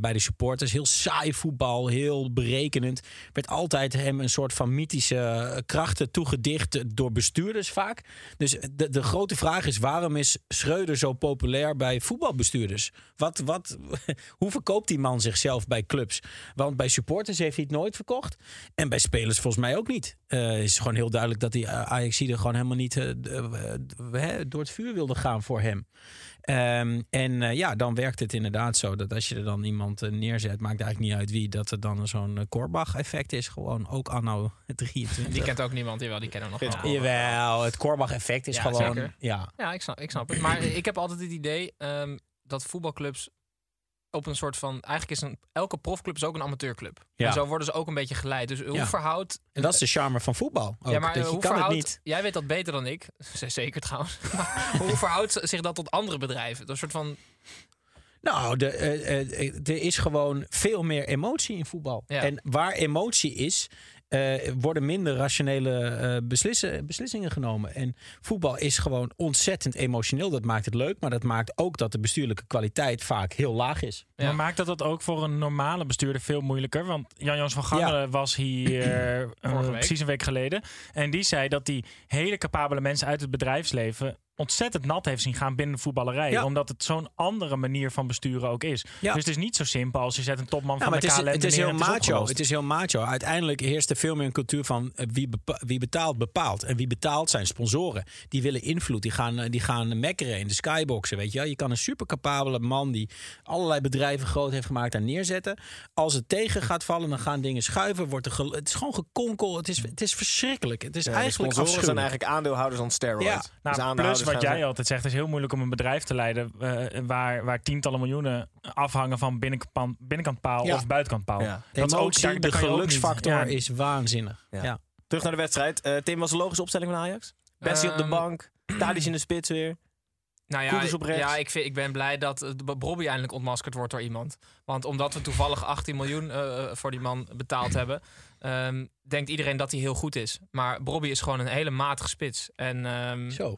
bij de supporters. Heel saai voetbal, heel berekenend. Werd altijd hem een soort van mythische krachten toegedicht door bestuurders vaak. Dus de, de grote vraag is, waarom is Schreuder zo populair bij voetbalbestuurders? Wat, wat, hoe verkoopt die man zichzelf bij clubs? Want bij supporters heeft hij het nooit verkocht. En bij spelers volgens mij ook niet. Eh, Het is gewoon heel duidelijk dat die ajax er gewoon helemaal niet eh, eh, door het vuur wilde gaan voor hem. Ehm, en eh, ja, dan werkt het inderdaad zo dat als je er dan iemand eh, neerzet, maakt eigenlijk niet uit wie, dat er dan zo'n uh, Korbach-effect is. Gewoon ook anno 23. Die kent ook niemand. Jawel, die kennen we nog wel. Jawel, het Korbach-effect is Ja, gewoon. zeker. Ja. Ja, ik snap, ik snap het. Maar ik heb altijd het idee ehm, dat voetbalclubs op een soort van... Eigenlijk is een, elke profclub is ook een amateurclub. Ja. En zo worden ze ook een beetje geleid. Dus hoe Ja. verhoudt... En dat is de charme van voetbal. Ook, ja, maar dat eh, hoe kan het niet. Jij weet dat beter dan ik. Zeker trouwens. Hoe verhoudt zich dat tot andere bedrijven? Een soort van... Nou, de, eh, eh, er is gewoon veel meer emotie in voetbal. Ja. En waar emotie is, eh, worden minder rationele eh, beslissen, beslissingen genomen. En voetbal is gewoon ontzettend emotioneel. Dat maakt het leuk, maar dat maakt ook dat de bestuurlijke kwaliteit vaak heel laag is. Ja. Maar maakt dat dat ook voor een normale bestuurder veel moeilijker? Want Jan-Jans van Gangelen was hier eh, Vorige week. precies een week geleden. En die zei dat die hele capabele mensen uit het bedrijfsleven ontzettend nat heeft zien gaan binnen de voetballerij. Ja. Omdat het zo'n andere manier van besturen ook is. Ja. Dus het is niet zo simpel als je zet een topman Ja, van de het is, KLM het is neer heel en het is macho. opgelost. Het is heel macho. Uiteindelijk heerst er veel meer een cultuur van eh, wie, bepa- wie betaalt, bepaalt. En wie betaalt zijn sponsoren. Die willen invloed. Die gaan, eh, die gaan mekkeren in de skyboxen. Weet je? wel. je kan een super capabele man die allerlei bedrijven groot heeft gemaakt daar neerzetten. Als het tegen gaat vallen, dan gaan dingen schuiven. Wordt er het is gewoon gekonkel. Het is, het is verschrikkelijk. Het is eigenlijk sponsoren zijn eigenlijk aandeelhouders aan steroids. Ja. Dus Nou, wat gaan jij altijd zegt, het is heel moeilijk om een bedrijf te leiden eh, waar, waar tientallen miljoenen afhangen van binnenkant, binnenkant paal Ja. of buitenkant paal. Ja. Dat is ook, Emotie, daar- de geluksfactor ja. is waanzinnig. Ja. Ja. Terug naar de wedstrijd. Eh, Tim, was een logische opstelling van Ajax? Bessie op de Ehm, bank. Tadic in de spits weer. Nou ja, Koeders op rechts. ja ik, vind, ik ben blij dat uh, Bobby eindelijk ontmaskerd wordt door iemand. Want omdat we toevallig 18 miljoen uh, voor die man betaald hebben, um, denkt iedereen dat hij heel goed is. Maar Bobby is gewoon een hele matige spits. En, um, Zo.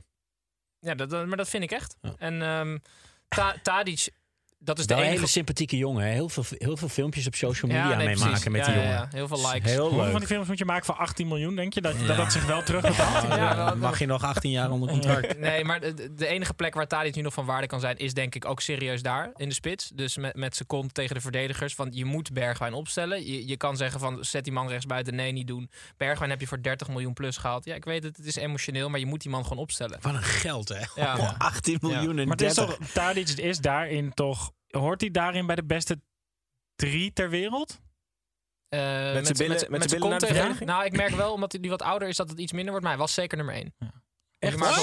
Ja, dat, maar dat vind ik echt. Ja. En um, Ta Tadic dat is de enige... hele sympathieke jongen. hè. Heel veel, heel veel filmpjes op social media Ja, nee, mee maken met Ja, die ja, jongen. ja. Heel veel likes. Heel Hoeveel leuk. van die films moet je maken voor 18 miljoen, denk je? Dat, dat, Ja. dat zich wel terugbetaalt? Dan mag je nog 18 jaar onder contract. Nee, maar de, de enige plek waar Tadic nu nog van waarde kan zijn... is denk ik ook serieus daar, in de spits. Dus met, met zijn kont tegen de verdedigers. Want je moet Bergwijn opstellen. Je, je kan zeggen van, zet die man rechts buiten. Nee, niet doen. Bergwijn heb je voor 30 miljoen plus gehaald. Ja, ik weet het, het is emotioneel, maar je moet die man gewoon opstellen. Wat een geld, hè? Ja. Oh, 18 miljoen en Maar het is 30. toch, Tadic is daarin toch... Hoort hij daarin bij de beste drie ter wereld? Eh, zijn met, billen- met, met zijn billen kont naar de verdediging? Nou, ik merk wel, omdat hij nu wat ouder is, dat het iets minder wordt. Maar hij was zeker nummer 1. Echt maar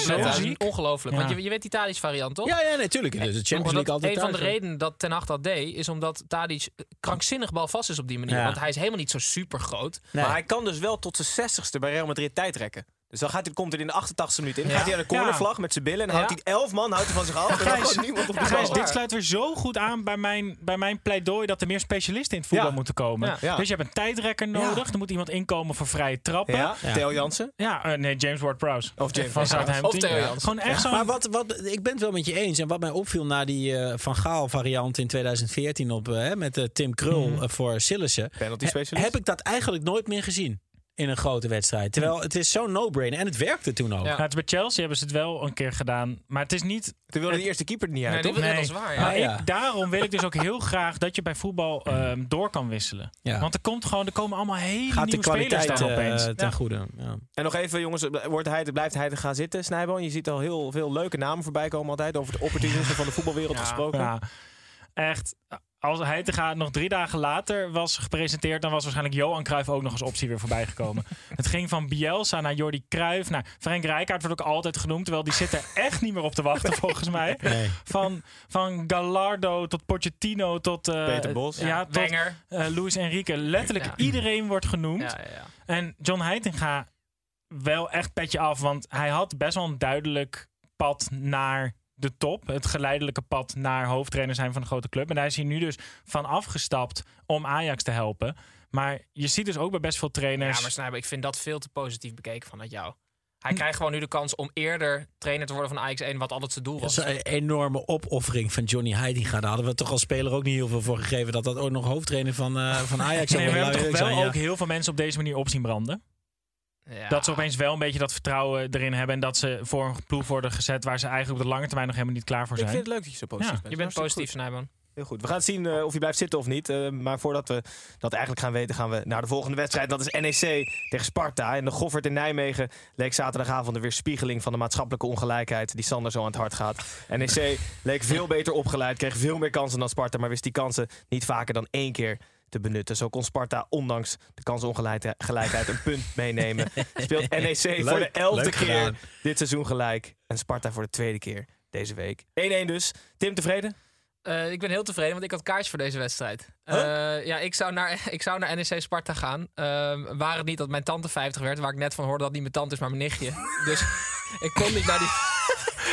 ongelooflijk. Ja. Want je, je weet die Tadic variant, toch? Ja, ja, natuurlijk. De Champions League altijd een van de redenen dat Ten Hag dat deed, is omdat Tadic krankzinnig balvast is op die manier. Ja. Want hij is helemaal niet zo super groot. Nee. Maar hij kan dus wel tot zijn 60ste bij Real Madrid tijdrekken. Dus dan gaat hij, komt hij in de 88ste minuut in. Dan Ja. gaat hij aan de cornervlag met zijn billen. En Ja. houdt hij 11 man houdt hij van zich af. Gijs, niemand op de Gijs, dit sluit weer zo goed aan bij mijn, bij mijn pleidooi dat er meer specialisten in het voetbal Ja. moeten komen. Ja. Ja. Dus je hebt een tijdrekker nodig. Er moet iemand inkomen voor vrije trappen. Ja, Ja. Theo Jansen. Ja, eh, nee, James Ward-Prowse. Of James van. Southampton. Of Theo. Jansen. Gewoon echt zo'n... Maar wat, wat, ik ben het wel met je eens. En wat mij opviel na die eh, Van Gaal variant in 2014 op, hè, met Tim Krul eh, voor Sillissen. Penalty he- specialist. heb ik dat eigenlijk nooit meer gezien in een grote wedstrijd. Terwijl het is zo'n no-brainer. En het werkte toen ook. Ja. Nou, het is bij Chelsea hebben ze het wel een keer gedaan. Maar het is niet... Toen wilde de eerste keeper er niet uit, Nee, is waar, ja. Maar Ah, ja. ik, daarom wil ik dus ook heel graag dat je bij voetbal ehm, door kan wisselen. Ja. Want er, komt gewoon, er komen allemaal hele Gaat de nieuwe spelers kwaliteit eh, opeens. ten Ja. goede. Ja. En nog even, jongens, wordt hij, blijft hij er gaan zitten, Snijboon? Je ziet al heel veel leuke namen voorbij komen altijd. Over het opportunisme van de voetbalwereld gesproken. Ja, echt. Als hij te gaan nog drie dagen later was gepresenteerd, dan was waarschijnlijk Johan Cruijff ook nog als optie weer voorbij gekomen. het ging van Bielsa naar Jordi Cruijff. naar Frank Rijkaard wordt ook altijd genoemd, terwijl die zit er echt niet meer op te wachten volgens mij. Nee. Van, van Gallardo tot Pochettino tot eh, Peter Bos. ja, tot Wenger. eh, Luis Enrique. Letterlijk Ja. iedereen wordt genoemd. Ja, ja, ja. En John Heitinga wel echt petje af, want hij had best wel een duidelijk pad naar de top. Het geleidelijke pad naar hoofdtrainer zijn van een grote club. En daar is hij nu dus van afgestapt om Ajax te helpen. Maar je ziet dus ook bij best veel trainers... Ja, maar Snijber, ik vind dat veel te positief bekeken vanuit jou. Hij krijgt gewoon nu de kans om eerder trainer te worden van Ajax 1, wat altijd zijn doel Dat was. is een enorme opoffering van Johnny Heidinga. Daar hadden we toch als speler ook niet heel veel voor gegeven. Dat dat ook nog hoofdtrainer van, eh, van Ajax zou Nee, we hebben toch wel ook heel veel mensen op deze manier op zien branden. Ja. Dat ze opeens wel een beetje dat vertrouwen erin hebben. En dat ze voor een ploeg worden gezet waar ze eigenlijk op de lange termijn nog helemaal niet klaar voor Ik zijn. vind het leuk dat je zo positief Ja. bent. Je bent positief, Snijboon. Heel goed. We gaan zien eh, of hij blijft zitten of niet. Eh, maar voordat we dat eigenlijk gaan weten, gaan we naar de volgende wedstrijd. Dat is NEC tegen Sparta. En de Goffert in Nijmegen leek zaterdagavond de weerspiegeling van de maatschappelijke ongelijkheid die Sander zo aan het hart gaat. NEC leek veel beter opgeleid, kreeg veel meer kansen dan Sparta, maar wist die kansen niet vaker dan één keer te benutten. Zo kon Sparta ondanks de kansongelijkheid een punt meenemen. Speelt NEC voor de elfde keer gedaan. dit seizoen gelijk. En Sparta voor de tweede keer deze week. 1-1 dus. Tim tevreden? Eh, ik ben heel tevreden, want ik had kaartjes voor deze wedstrijd. Eh, ja, ik zou, naar, ik zou naar NEC Sparta gaan. Ehm waar het niet dat mijn tante 50 werd, waar ik net van hoorde dat niet mijn tante is, maar mijn nichtje. Dus ik kon niet naar die...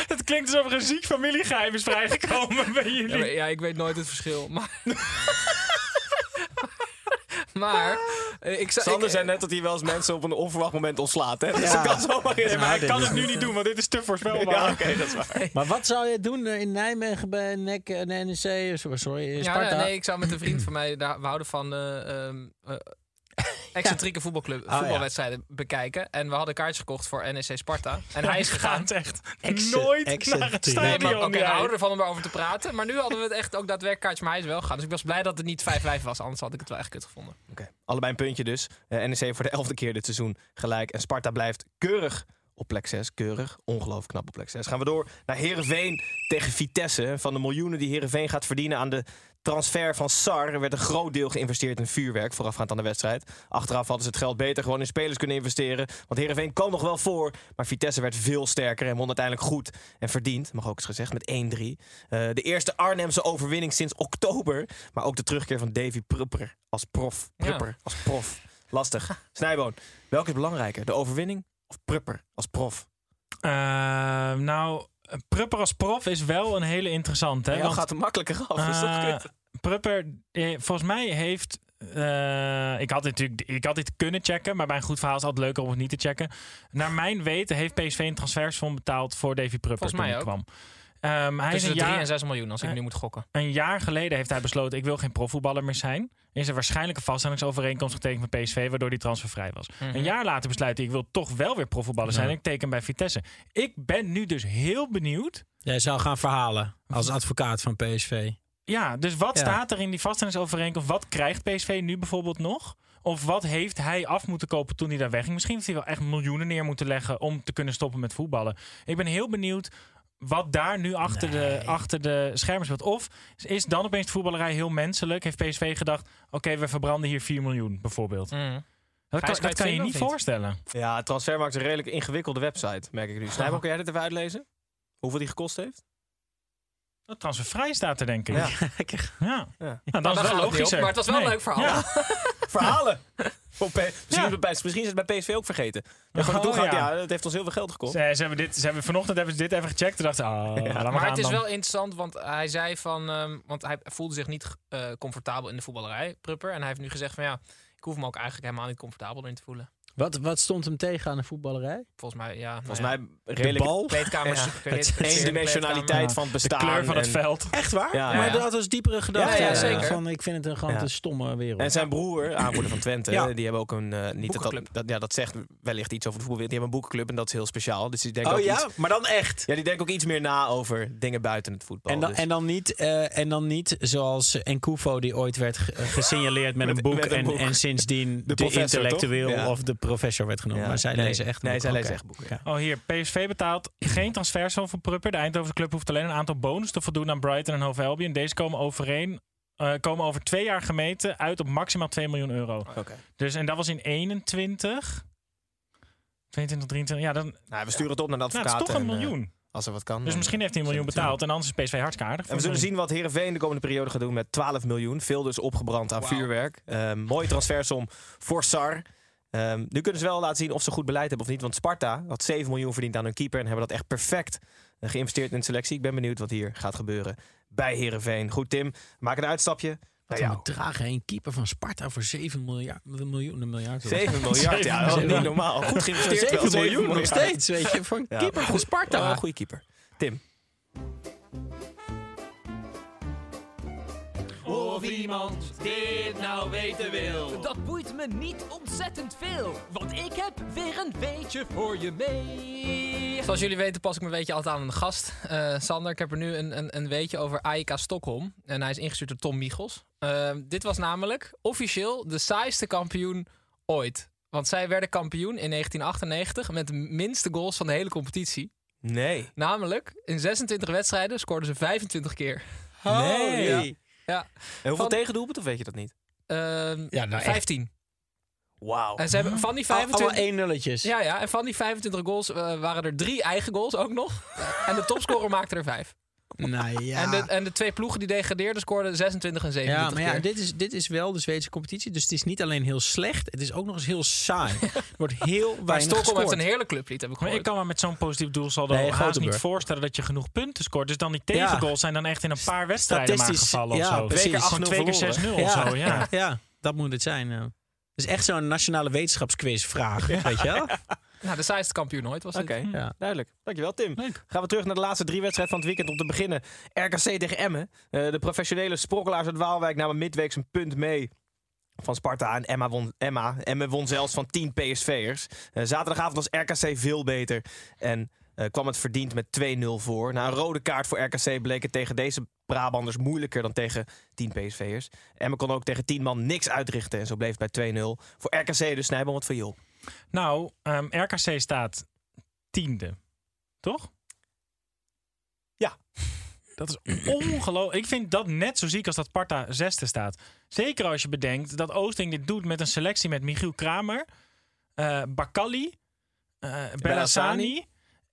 Het klinkt alsof er een ziek familiegeheim is vrijgekomen bij jullie. Ja, maar- ja, ik weet nooit het verschil. Maar, maar eh, ik zou... Sander ik- zei net dat hij wel eens mensen op een onverwacht moment ontslaat. Hè? Dus Ja. dat kan zomaar in. Maar ik kan het nu niet doen, want dit is te voorspelbaar. Ja, oké, dat is waar. Maar wat zou je doen eh, in Nijmegen bij NEC en NEC? Sorry, in Ja, Sparta? ja, nee, ik zou met een vriend van mij, daar, we houden van eh, ehm, excentrieke voetbalclub, ja. voetbalwedstrijden bekijken. En we hadden kaartjes gekocht voor NEC Sparta. En hij is gegaan. echt Ex- nooit excentriek. naar het Nee, stadion. maar oké, we jij. houden ervan om erover te praten. Maar nu hadden we het echt ook daadwerkelijk kaartjes, maar hij is wel gegaan. Dus ik was blij dat het niet 5-5 was, anders had ik het wel echt kut gevonden. Oké, Allebei een puntje dus. Eh, NEC voor de elfde keer dit seizoen gelijk. En Sparta blijft keurig op plek 6. Keurig. Ongelooflijk knap op plek 6. Gaan we door naar Herenveen tegen Vitesse. Van de miljoenen die Herenveen gaat verdienen aan de transfer van Sar... werd een groot deel geïnvesteerd in vuurwerk voorafgaand aan de wedstrijd. Achteraf hadden ze het geld beter gewoon in spelers kunnen investeren. Want Herenveen kwam nog wel voor. Maar Vitesse werd veel sterker en won uiteindelijk goed en verdiend. Mag ook eens gezegd, met 1-3. Eh, de eerste Arnhemse overwinning sinds oktober. Maar ook de terugkeer van Davy Prupper als prof. Ja. Prupper als prof. Lastig. Snijboon, welke is belangrijker? De overwinning of Prupper als prof? Eh, nou, Prupper als prof is wel een hele interessante. hè, want- gaat er makkelijker af. is kut? Prupper, eh, volgens mij heeft. eh, ik, had dit natuurlijk, ik had dit kunnen checken, maar bij een goed verhaal is het altijd leuker om het niet te checken. Naar mijn weten heeft PSV een transfersfonds betaald voor Davy Prupper Volgens toen mij hij ook. kwam. Ehm, hij is Tussen de 3 jaar, en 6 miljoen, als ik Eh, nu moet gokken. een jaar geleden heeft hij besloten: ik wil geen profvoetballer meer zijn. Is er waarschijnlijk een vaststellingsovereenkomst getekend met PSV, waardoor hij transfervrij was. Mhm. Een jaar later besluit hij: ik wil toch wel weer profvoetballer zijn. Ja. En ik teken bij Vitesse. Ik ben nu dus heel benieuwd. Jij zou gaan verhalen als advocaat van PSV. Ja, dus wat Ja. staat er in die vaststellingsovereenkomst? Wat krijgt PSV nu bijvoorbeeld nog? Of wat heeft hij af moeten kopen toen hij daar wegging? Misschien heeft hij wel echt miljoenen neer moeten leggen om te kunnen stoppen met voetballen. Ik ben heel benieuwd wat daar nu achter, de, achter de schermen speelt. Of is dan opeens de voetballerij heel menselijk? Heeft PSV gedacht, oké, we verbranden hier 4 miljoen bijvoorbeeld. Dat kan, Gijs, kan je dat kan je niet voorstellen. Ja, Transfermarkt is een redelijk ingewikkelde website, merk ik nu. Snijboom, kun jij dit even uitlezen? Hoeveel die gekost heeft? Dat transfervrij staat er, denk ik. Ja. Ja, ja. Ja. Nou, daar dat is wel het logisch. maar het was wel een leuk verhaal. Verhalen! Misschien, Ja. is het bij, misschien is het bij PSV ook vergeten. Ja, gewoon Oh, ja. ja. dat heeft ons heel veel geld gekost. Ze, ze hebben dit, ze hebben, vanochtend hebben ze dit even gecheckt. Toen dachten oh, laat maar, Maar gaan het is dan. wel interessant, want hij zei van... ehm, want hij voelde zich niet eh, comfortabel in de voetballerij, Prupper. En hij heeft nu gezegd van ja, ik hoef me ook eigenlijk helemaal niet comfortabel in te voelen. Wat, wat stond hem tegen aan de voetballerij? Volgens mij, ja. Volgens nou mij De redelijk bal? Kleedkamers. Eendimensionaliteit van het de bestaan. kleur van het en- veld. Echt waar? Ja. maar Ja. dat was diepere gedachte. Ja, ja, zeker. Van, ik vind het een gewoon Ja. te stomme wereld. En zijn broer, aanvoerder van Twente, Ja. die hebben ook een... eh, niet dat, dat, ja, dat zegt wellicht iets over de voetbalwereld. Die hebben een boekenclub en dat is heel speciaal. Dus die denken oh ook ja, iets, maar dan echt. ja, die denken ook iets meer na over dingen buiten het voetbal. En dan, Dus- en, dan niet, eh, en dan niet zoals Enkufo die ooit werd ge- gesignaleerd met, Met- een boek, met een en, boek. en sindsdien de, intellectueel of de professor werd genoemd. Ja. Maar zij Nee. lezen echt Nee, boeken. zij lezen Oké. echt boeken. Ja. Oh, hier. PSV betaalt geen transfersom voor Prupper. De Eindhovense club hoeft alleen een aantal bonus te voldoen aan Brighton en Hove Albion. Deze komen overeen. eh, komen over twee jaar gemeten uit op maximaal 2 miljoen euro. Oké. Dus, en dat was in 21. 22, 23. Ja, dan, Nou, we sturen het op naar de nou, advocaat. het is toch een en, eh, miljoen. als er wat kan. dus dan, misschien heeft hij een miljoen betaald. En anders is PSV hartstikke aardig. En we zullen zien wat Herenveen de komende periode gaat doen met 12 miljoen. Veel dus opgebrand aan vuurwerk. Ehm, mooie transfersom voor Sar. Ehm, nu kunnen ze wel laten zien of ze goed beleid hebben of niet. Want Sparta had 7 miljoen verdiend aan hun keeper. En hebben dat echt perfect eh, geïnvesteerd in de selectie. Ik ben benieuwd wat hier gaat gebeuren bij Herenveen. Goed, Tim. Maak een uitstapje. Wat Nou, een bedragen. Keeper van Sparta voor 7 miljard, miljoen. Een miljard. 7 miljard, ja, dat is niet normaal. Goed geïnvesteerd. wel, 7 miljoen nog steeds, weet je. Voor een Ja, keeper van. Sparta. Wel een goede keeper. Tim. Of iemand dit nou weten wil. Dat boeit me niet ontzettend veel. Want ik heb weer een weetje voor je mee. Zoals jullie weten pas ik mijn weetje altijd aan een gast. Eh, Sander, ik heb er nu een, een, een weetje over AIK Stockholm. En hij is ingestuurd door Tom Michels. Eh, dit was namelijk officieel de saaiste kampioen ooit. Want zij werden kampioen in 1998 met de minste goals van de hele competitie. Nee. Namelijk, in 26 wedstrijden scoorden ze 25 keer. Nee. Ja. Ja. En hoeveel Van- tegendoelpunten of weet je dat niet? Ehm, Ja, nou echt. 15. Wauw. En ze hebben van die Allemaal 25... één nulletjes. Ja, ja, en van die 25 goals eh, waren er drie eigen goals ook nog. en de topscorer maakte er vijf. Nou ja. En, de, en de twee ploegen die degradeerden scoorden 26 en 27 Ja, maar ja, keer. dit is, dit is wel de Zweedse competitie. Dus het is niet alleen heel slecht. Het is ook nog eens heel saai. Er wordt heel Maar weinig Stockholm heeft een heerlijk clublied, heb ik Maar gehoord. ik kan me met zo'n positief doelsaldo Nee, haast niet voorstellen dat je genoeg punten scoort. Dus dan die tegengoals zijn dan echt in een paar wedstrijden maar Statistisch, gevallen ja, of zo. precies. Twee keer 8-0 Twee keer 6-0 of zo, ja. ja, dat moet het zijn. ja. Het is echt zo'n nationale wetenschapsquiz vraag. Weet je wel? Nou, de saaiste kampioen ooit was dit. Oké, Ja. duidelijk. Dankjewel, Tim. Gaan we terug naar de laatste drie wedstrijden van het weekend om te beginnen. RKC tegen Emmen. Eh, de professionele sprokkelaars uit Waalwijk namen midweeks een punt mee van Sparta. En Emma won, Emma, Emmen won zelfs van 10 PSV'ers. Eh, zaterdagavond was RKC veel beter. En eh, kwam het verdiend met 2-0 voor. Na een rode kaart voor RKC bleek het tegen deze Brabanders moeilijker dan tegen 10 PSV'ers. Emmen kon ook tegen 10 man niks uitrichten. En zo bleef het bij 2-0. Voor RKC dus Snijboom wat voor jou. Nou, ehm, RKC staat tiende. Toch? Ja. Dat is ongelooflijk. Ik vind dat net zo ziek als dat Sparta zesde staat. Zeker als je bedenkt dat Oosting dit doet met een selectie met Michiel Kramer, eh Bakali, eh Bellassani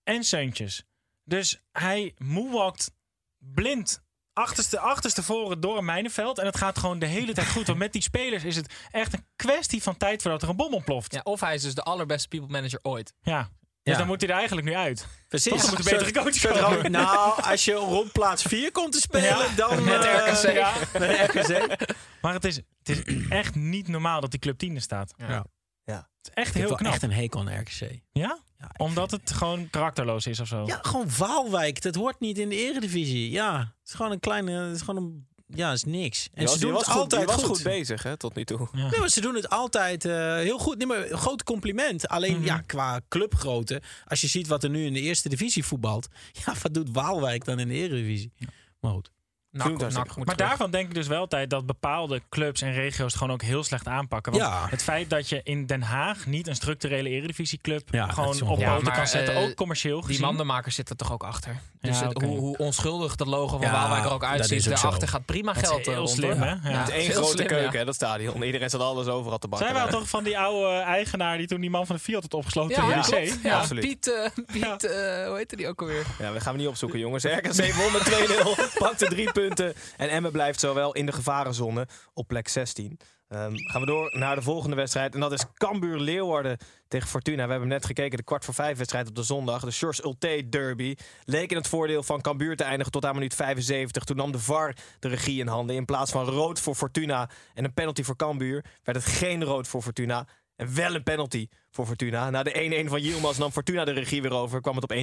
en Seuntjes. Dus hij moonwalkt blind achterste, achterste voren door een mijnenveld. En het gaat gewoon de hele tijd goed. Want met die spelers is het echt een kwestie van tijd voordat er een bom ontploft. Ja, of hij is dus de allerbeste people manager ooit. Ja. Dus Ja. dan moet hij er eigenlijk nu uit. Precies. Toch, moet een betere coach komen. ram- Nou, als je rond plaats 4 komt te spelen, Ja. dan... Met eh, RKC. Ja. Met RKC. Maar het is, het is echt niet normaal dat die club tiende staat. Ja. Ja. Het is echt heel knap. echt een hekel aan RKC. Ja? Ja, Omdat het gewoon karakterloos is of zo. Ja, gewoon Waalwijk. Dat hoort niet in de eredivisie. Ja, het is gewoon een kleine... Het is gewoon een... Ja, het is niks. En ze doen was het goed, altijd je was goed. goed bezig hè, tot nu toe. Ja. Nee, maar ze doen het altijd eh, heel goed. Nee, maar een groot compliment. Alleen Mhm. ja, qua clubgrootte. Als je ziet wat er nu in de eerste divisie voetbalt. Ja, wat doet Waalwijk dan in de eredivisie? Maar goed. Goed. moet Maar terug. daarvan denk ik dus wel altijd dat bepaalde clubs en regio's het gewoon ook heel slecht aanpakken. Want Ja. het feit dat je in Den Haag niet een structurele eredivisieclub Ja, gewoon is op Ja, kan zetten, eh, ook commercieel Die gezien. mandenmakers zitten er toch ook achter. Dus het- hoe, hoe onschuldig dat logo van Ja, Waalwijk er ook uitziet, is daarachter gaat prima Dat is geld eh, heel rond. slim, hè? Ja. Ja, Het is één heel grote slim, keuken, hè, dat stadion. Iedereen zat alles overal te bakken. Zijn we toch van die oude eigenaar die toen die man van de Fiat had opgesloten Ja, in de wc? Ja, absoluut. Piet, eh, Piet eh, hoe heette die ook alweer? Ja, we gaan we niet opzoeken, jongens. RKC won met 2-0, pakte drie punten. En Emmen blijft zowel in de gevarenzone op plek 16. Ehm, gaan we door naar de volgende wedstrijd. En dat is Cambuur-Leeuwarden tegen Fortuna. We hebben net gekeken, de kwart voor vijf wedstrijd op de zondag. De Sjors Ulte Derby. Leek in het voordeel van Cambuur te eindigen tot aan minuut 75. Toen nam de VAR de regie in handen. In plaats van rood voor Fortuna en een penalty voor Cambuur... werd het geen rood voor Fortuna... En wel een penalty voor Fortuna. Na de 1-1 van Yilmaz nam Fortuna de regie weer over. Kwam het op 1-2.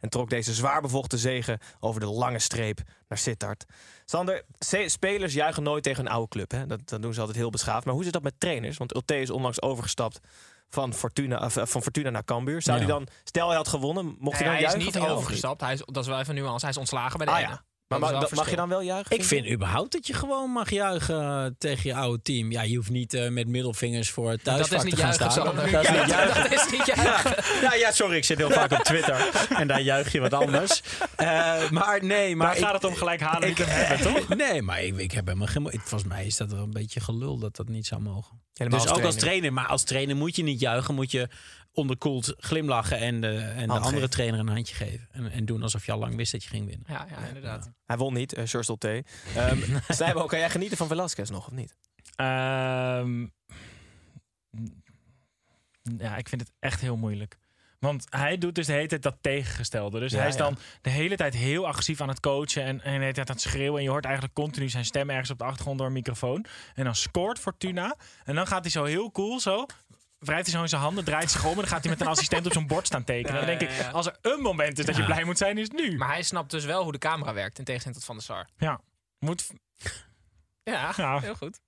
En trok deze zwaar bevochten zegen over de lange streep naar Sittard. Sander, spelers juichen nooit tegen een oude club. Hè? Dat, dat doen ze altijd heel beschaafd. Maar hoe zit dat met trainers? Want Ulte is onlangs overgestapt van Fortuna, eh, van Fortuna naar Cambuur. Zou Ja. hij dan, stel hij had gewonnen, mocht Nee, hij dan hij is niet overgestapt. Hij is, dat is wel even nuance. Hij is ontslagen bij de Ah, ene. ja. Maar mag, je dan wel juichen? Ik vind überhaupt dat je gewoon mag juichen eh, tegen je oude team. Ja, je hoeft niet eh, met middelvingers voor het Dat thuisvak is niet te gaan juichen, staan. Dat is niet juichen. Dat is niet juichen. Ja, ja, sorry, ik zit heel vaak op Twitter. En daar juich je wat anders. Eh, maar nee, maar... Daar ik- gaat het om gelijk halen om hebben, toch? Nee, maar ik, ik heb helemaal geen... Volgens mij is dat wel een beetje gelul dat dat niet zou mogen. Helemaal dus als ook als trainer. Maar als trainer moet je niet juichen. Moet je onderkoeld glimlachen en de, en de andere trainer een handje geven. En, en doen alsof je al lang wist dat je ging winnen. Ja, ja, inderdaad. Hij won niet, uh, Ulte. Um, Snijbo, kan jij genieten van Velasquez nog of niet? Ehm, ja, ik vind het echt heel moeilijk. Want hij doet dus de hele tijd dat tegengestelde. Dus Ja, hij is ja. dan de hele tijd heel agressief aan het coachen. En, en de hele tijd aan het schreeuwen. En je hoort eigenlijk continu zijn stem ergens op de achtergrond door een microfoon. En dan scoort Fortuna. En dan gaat hij zo heel cool zo. Wrijft hij zo in zijn handen, draait zich om. En dan gaat hij met een assistent op zo'n bord staan tekenen. Ja, dan denk ja, ik, als er een moment is dat je blij moet zijn, is het nu. Maar hij snapt dus wel hoe de camera werkt, in tegenstelling tot Van der Sar. Ja, moet... Ja, Ja. heel goed.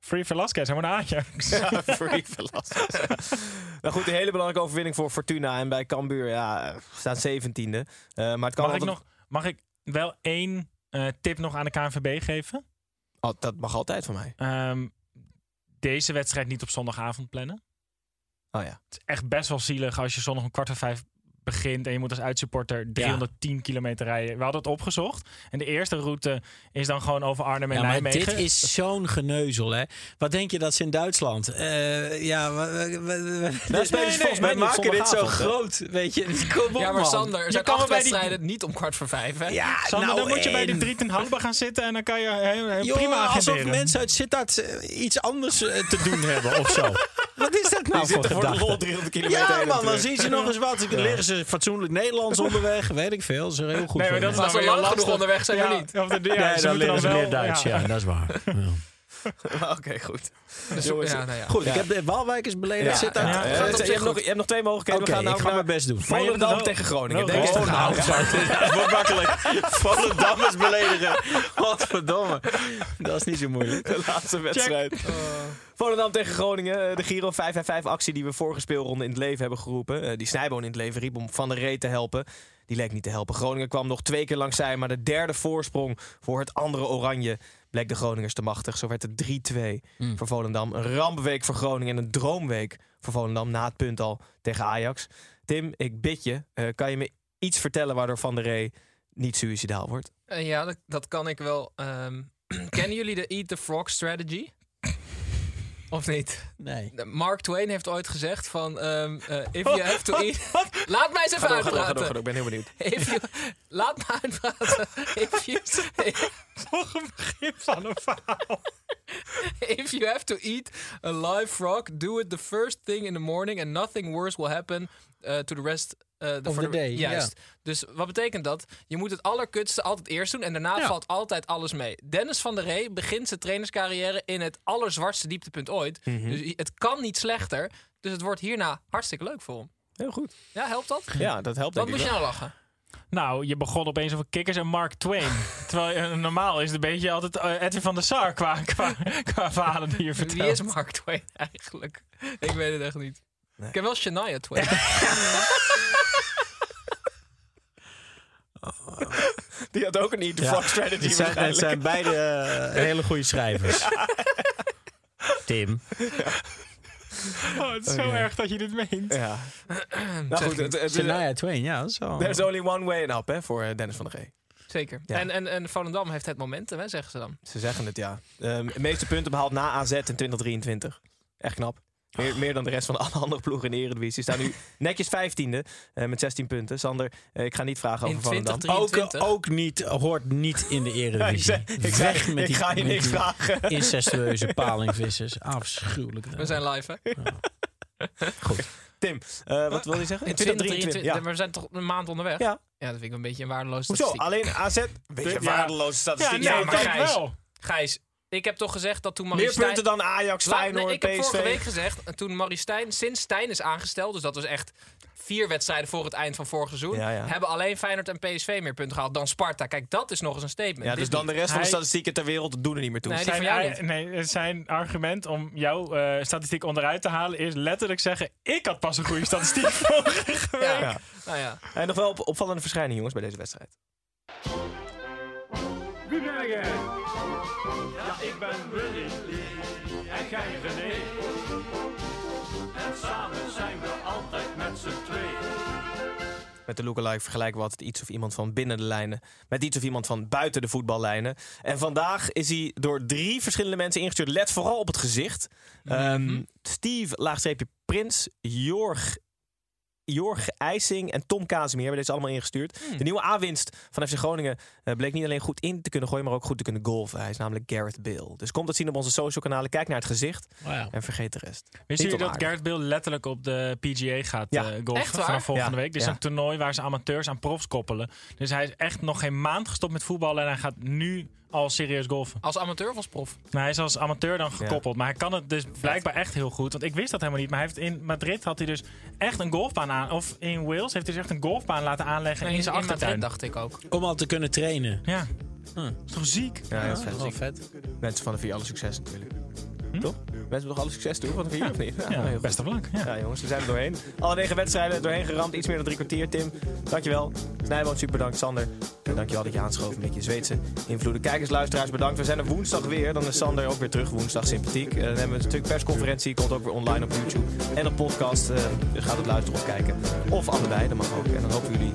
Free Velasquez, hij moet naar Ajax. Ja, free Velasquez. nou goed, een hele belangrijke overwinning voor Fortuna. En bij Cambuur ja, staan 17e. Uh, maar het kan Mag ik, nog, mag ik wel één eh, tip nog aan de KNVB geven? Oh, dat mag altijd van mij. Ehm, deze wedstrijd niet op zondagavond plannen. Oh ja. Het is echt best wel zielig als je zondag om kwart voor vijf begint en je moet als uitsupporter 310 kilometer rijden. We hadden het opgezocht. En de eerste route is dan gewoon over Arnhem en Ja, maar Nijmegen. dit is zo'n geneuzel, hè? Wat denk je dat ze in Duitsland? Eh, ja, we, volgens mij maken dit zo groot, weet je? Kom op, Ja, maar man. Sander, er Je kan bij die- wedstrijden niet om kwart voor vijf, hè? Ja, Sander, nou, dan moet je bij de en- drie ten halve gaan zitten en dan kan je heel, heel prima alsof mensen uit Sittard eh, iets anders eh, te doen hebben of zo. Wat is dat nou Die voor zitten voor de lol 300 kilometer Ja, man, dan zien ze nog eens wat. Dan liggen ze fatsoenlijk Nederlands onderweg. Weet ik veel. Ze is heel goed. Nee, maar dat is. Maar zo weer lang genoeg onderweg zijn we Ja, niet. of de- ja, Nee, ze dan liggen ze wel- meer Duits. Ja, dat is waar. Ja. Oké, goed. Dus, Jongens, ja, nou ja. Goed, Ja. ik heb de Waalwijkers beledigd. Ja, Sittard. ja, Ja, eh, gaat op je, hebt nog, je hebt nog twee mogelijkheden. We gaan ik ga mijn best doen. Volendam tegen Groningen. Denk Oh, nou, dat wordt makkelijk. Vollendammers beledigen. Godverdomme. Dat is niet zo moeilijk. De laatste wedstrijd. Volendam tegen Groningen. eh, De Giro 5 actie die we vorige speelronde in het leven hebben geroepen. eh, Die Snijboon in het leven riep om Van der Ree te helpen. Die leek niet te helpen. Groningen kwam nog twee keer langs zij. Maar de derde voorsprong voor het andere Oranje bleek de Groningers te machtig. Zo werd het 3-2 voor Volendam. Een rampweek voor Groningen en een droomweek voor Volendam. Na het punt al tegen Ajax. Tim, ik bid je. eh, kan je me iets vertellen waardoor Van der Ree niet suicidaal wordt? Eh, ja, dat, dat kan ik wel. Ehm, kennen jullie de Eat the Frog strategy? Of niet? Nee. Mark Twain heeft ooit gezegd van... ehm, eh, if you have to eat... Laat mij eens even door, ga uitpraten. door, ga door. Ik ben heel benieuwd. If you, laat me uitpraten. If you, Nog een begin van een verhaal. if you have to eat a live frog, do it the first thing in the morning and nothing worse will happen uh, to the rest uh, for the day, Juist. Dus wat betekent dat? Je moet het allerkutste altijd eerst doen en daarna Ja. valt altijd alles mee. Dennis van der Ree begint zijn trainerscarrière in het allerzwartste dieptepunt ooit. Mhm. Dus het kan niet slechter. Dus het wordt hierna hartstikke leuk voor hem. Heel goed. Ja, helpt dat? Ja, dat helpt Wat moest je nou lachen? Nou, je begon opeens over kikkers en Mark Twain. Terwijl eh, normaal is het een beetje altijd eh, Edwin van der Sar qua, qua, qua verhalen die je vertelt. Wie is Mark Twain eigenlijk? Ik weet het echt niet. Ik heb wel Shania Twain. Die had ook een Eat the Ja, Frog strategy Het zijn, het zijn beide eh, hele goede schrijvers. Tim. Oh, het is zo Oké. erg dat je dit meent. Ja. nou goed, het, het, Shania Twain, ja, dat is wel... there's only one way up hè, voor eh, Dennis van der G. Zeker. Ja. En, en, en Volendam heeft het momentum, hè, zeggen ze dan. Ze zeggen het, ja. Ehm, de meeste punten behaald na AZ in 2023. Echt knap. Meer, meer dan de rest van alle andere ploegen in de Eredivisie. Staan nu netjes 15e eh, met 16 punten. Sander, eh, ik ga niet vragen over Volendam. 2023. Ook, ook niet, hoort niet in de ik Eredivisie. ik, Weg zei, met ik die, ga je niks die vragen. Incestueuze palingvissers. Afschuwelijk. We zijn live, hè? Tim, eh, wat wil je zeggen? In 2023. Ja. Maar we zijn toch een maand onderweg? Ja. Ja, dat vind ik een beetje een waardeloze Hoezo? statistiek. Alleen AZ? Beetje Ja. waardeloze Ja, statistiek. nee, Ja, maar kijk, kijk Gijs. wel. Gijs, ik heb toch gezegd dat toen Marie Meer Stijn... punten dan Ajax, Laat- Feyenoord, nee, ik heb PSV. vorige week gezegd, eh, toen Marie Stijn, sinds Stijn is aangesteld, dus dat was echt vier wedstrijden voor het eind van vorig seizoen, Ja, ja. hebben alleen Feyenoord en PSV meer punten gehaald dan Sparta. Kijk, dat is nog eens een statement. Ja, Dit dus dan de rest van de Hij- statistieken ter wereld doen er niet meer toe. Nee, die Zijn, van jou nee, zijn argument om jouw eh, statistiek onderuit te halen is letterlijk zeggen: Ik had pas een goede statistiek vorige week. Ja. Ja. Nou ja. En nog wel op, opvallende verschijning, jongens, bij deze wedstrijd. Goedemorgen. Ja, ik ben Willy en jij René. En samen zijn we altijd met z'n tweeën. Met de lookalike vergelijken we altijd iets of iemand van binnen de lijnen met iets of iemand van buiten de voetballijnen. En vandaag is hij door drie verschillende mensen ingestuurd. Let vooral op het gezicht. Ehm, Steve, laagstreepje Prins, Jorg, Jorg IJsing en Tom Kazemier hebben deze allemaal ingestuurd. De nieuwe aanwinst van FC Groningen eh, bleek niet alleen goed in te kunnen gooien, maar ook goed te kunnen golven. Hij is namelijk Gareth Bale. Dus kom dat zien op onze social kanalen. Kijk naar het gezicht Wauw. en vergeet de rest. Wist Niet jullie dat. Gareth Bale letterlijk op de PGA gaat Ja. golfen waar? vanaf volgende Ja. week? Dit is Ja. een toernooi waar ze amateurs aan profs koppelen. Dus hij is echt nog geen maand gestopt met voetballen en hij gaat nu al serieus golfen. Als amateur of als prof? Nou, hij is als amateur dan gekoppeld, maar hij kan het dus blijkbaar echt heel goed. Want ik wist dat helemaal niet. Maar hij heeft in Madrid had hij dus echt een golfbaan aan. Of in Wales heeft hij dus echt een golfbaan laten aanleggen Nee, in zijn in Madrid achtertuin. dacht ik ook. Om al te kunnen trainen. Ja, Huh. dat is toch ziek? Ja, Dat vet. is wel vet. Mensen van de vier alle succes natuurlijk. Toch? Mensen nog alle succes toe van de vier of niet? Ja, best luck. Ja. Ja, jongens, we zijn er doorheen. Alle negen wedstrijden doorheen geramd. Iets meer dan drie kwartier. Tim, dankjewel. Snijboom, super bedankt. Sander, en dankjewel dat je aanschoven met je Zweedse invloeden. Kijkers, luisteraars, bedankt. We zijn er woensdag weer. Dan is Sander ook weer terug. Woensdag sympathiek. Eh, dan hebben we een stuk persconferentie. Komt ook weer online op YouTube. En op podcast. Dus gaat het luisteren of kijken. Of allebei, dat mag ook. En dan hopen we jullie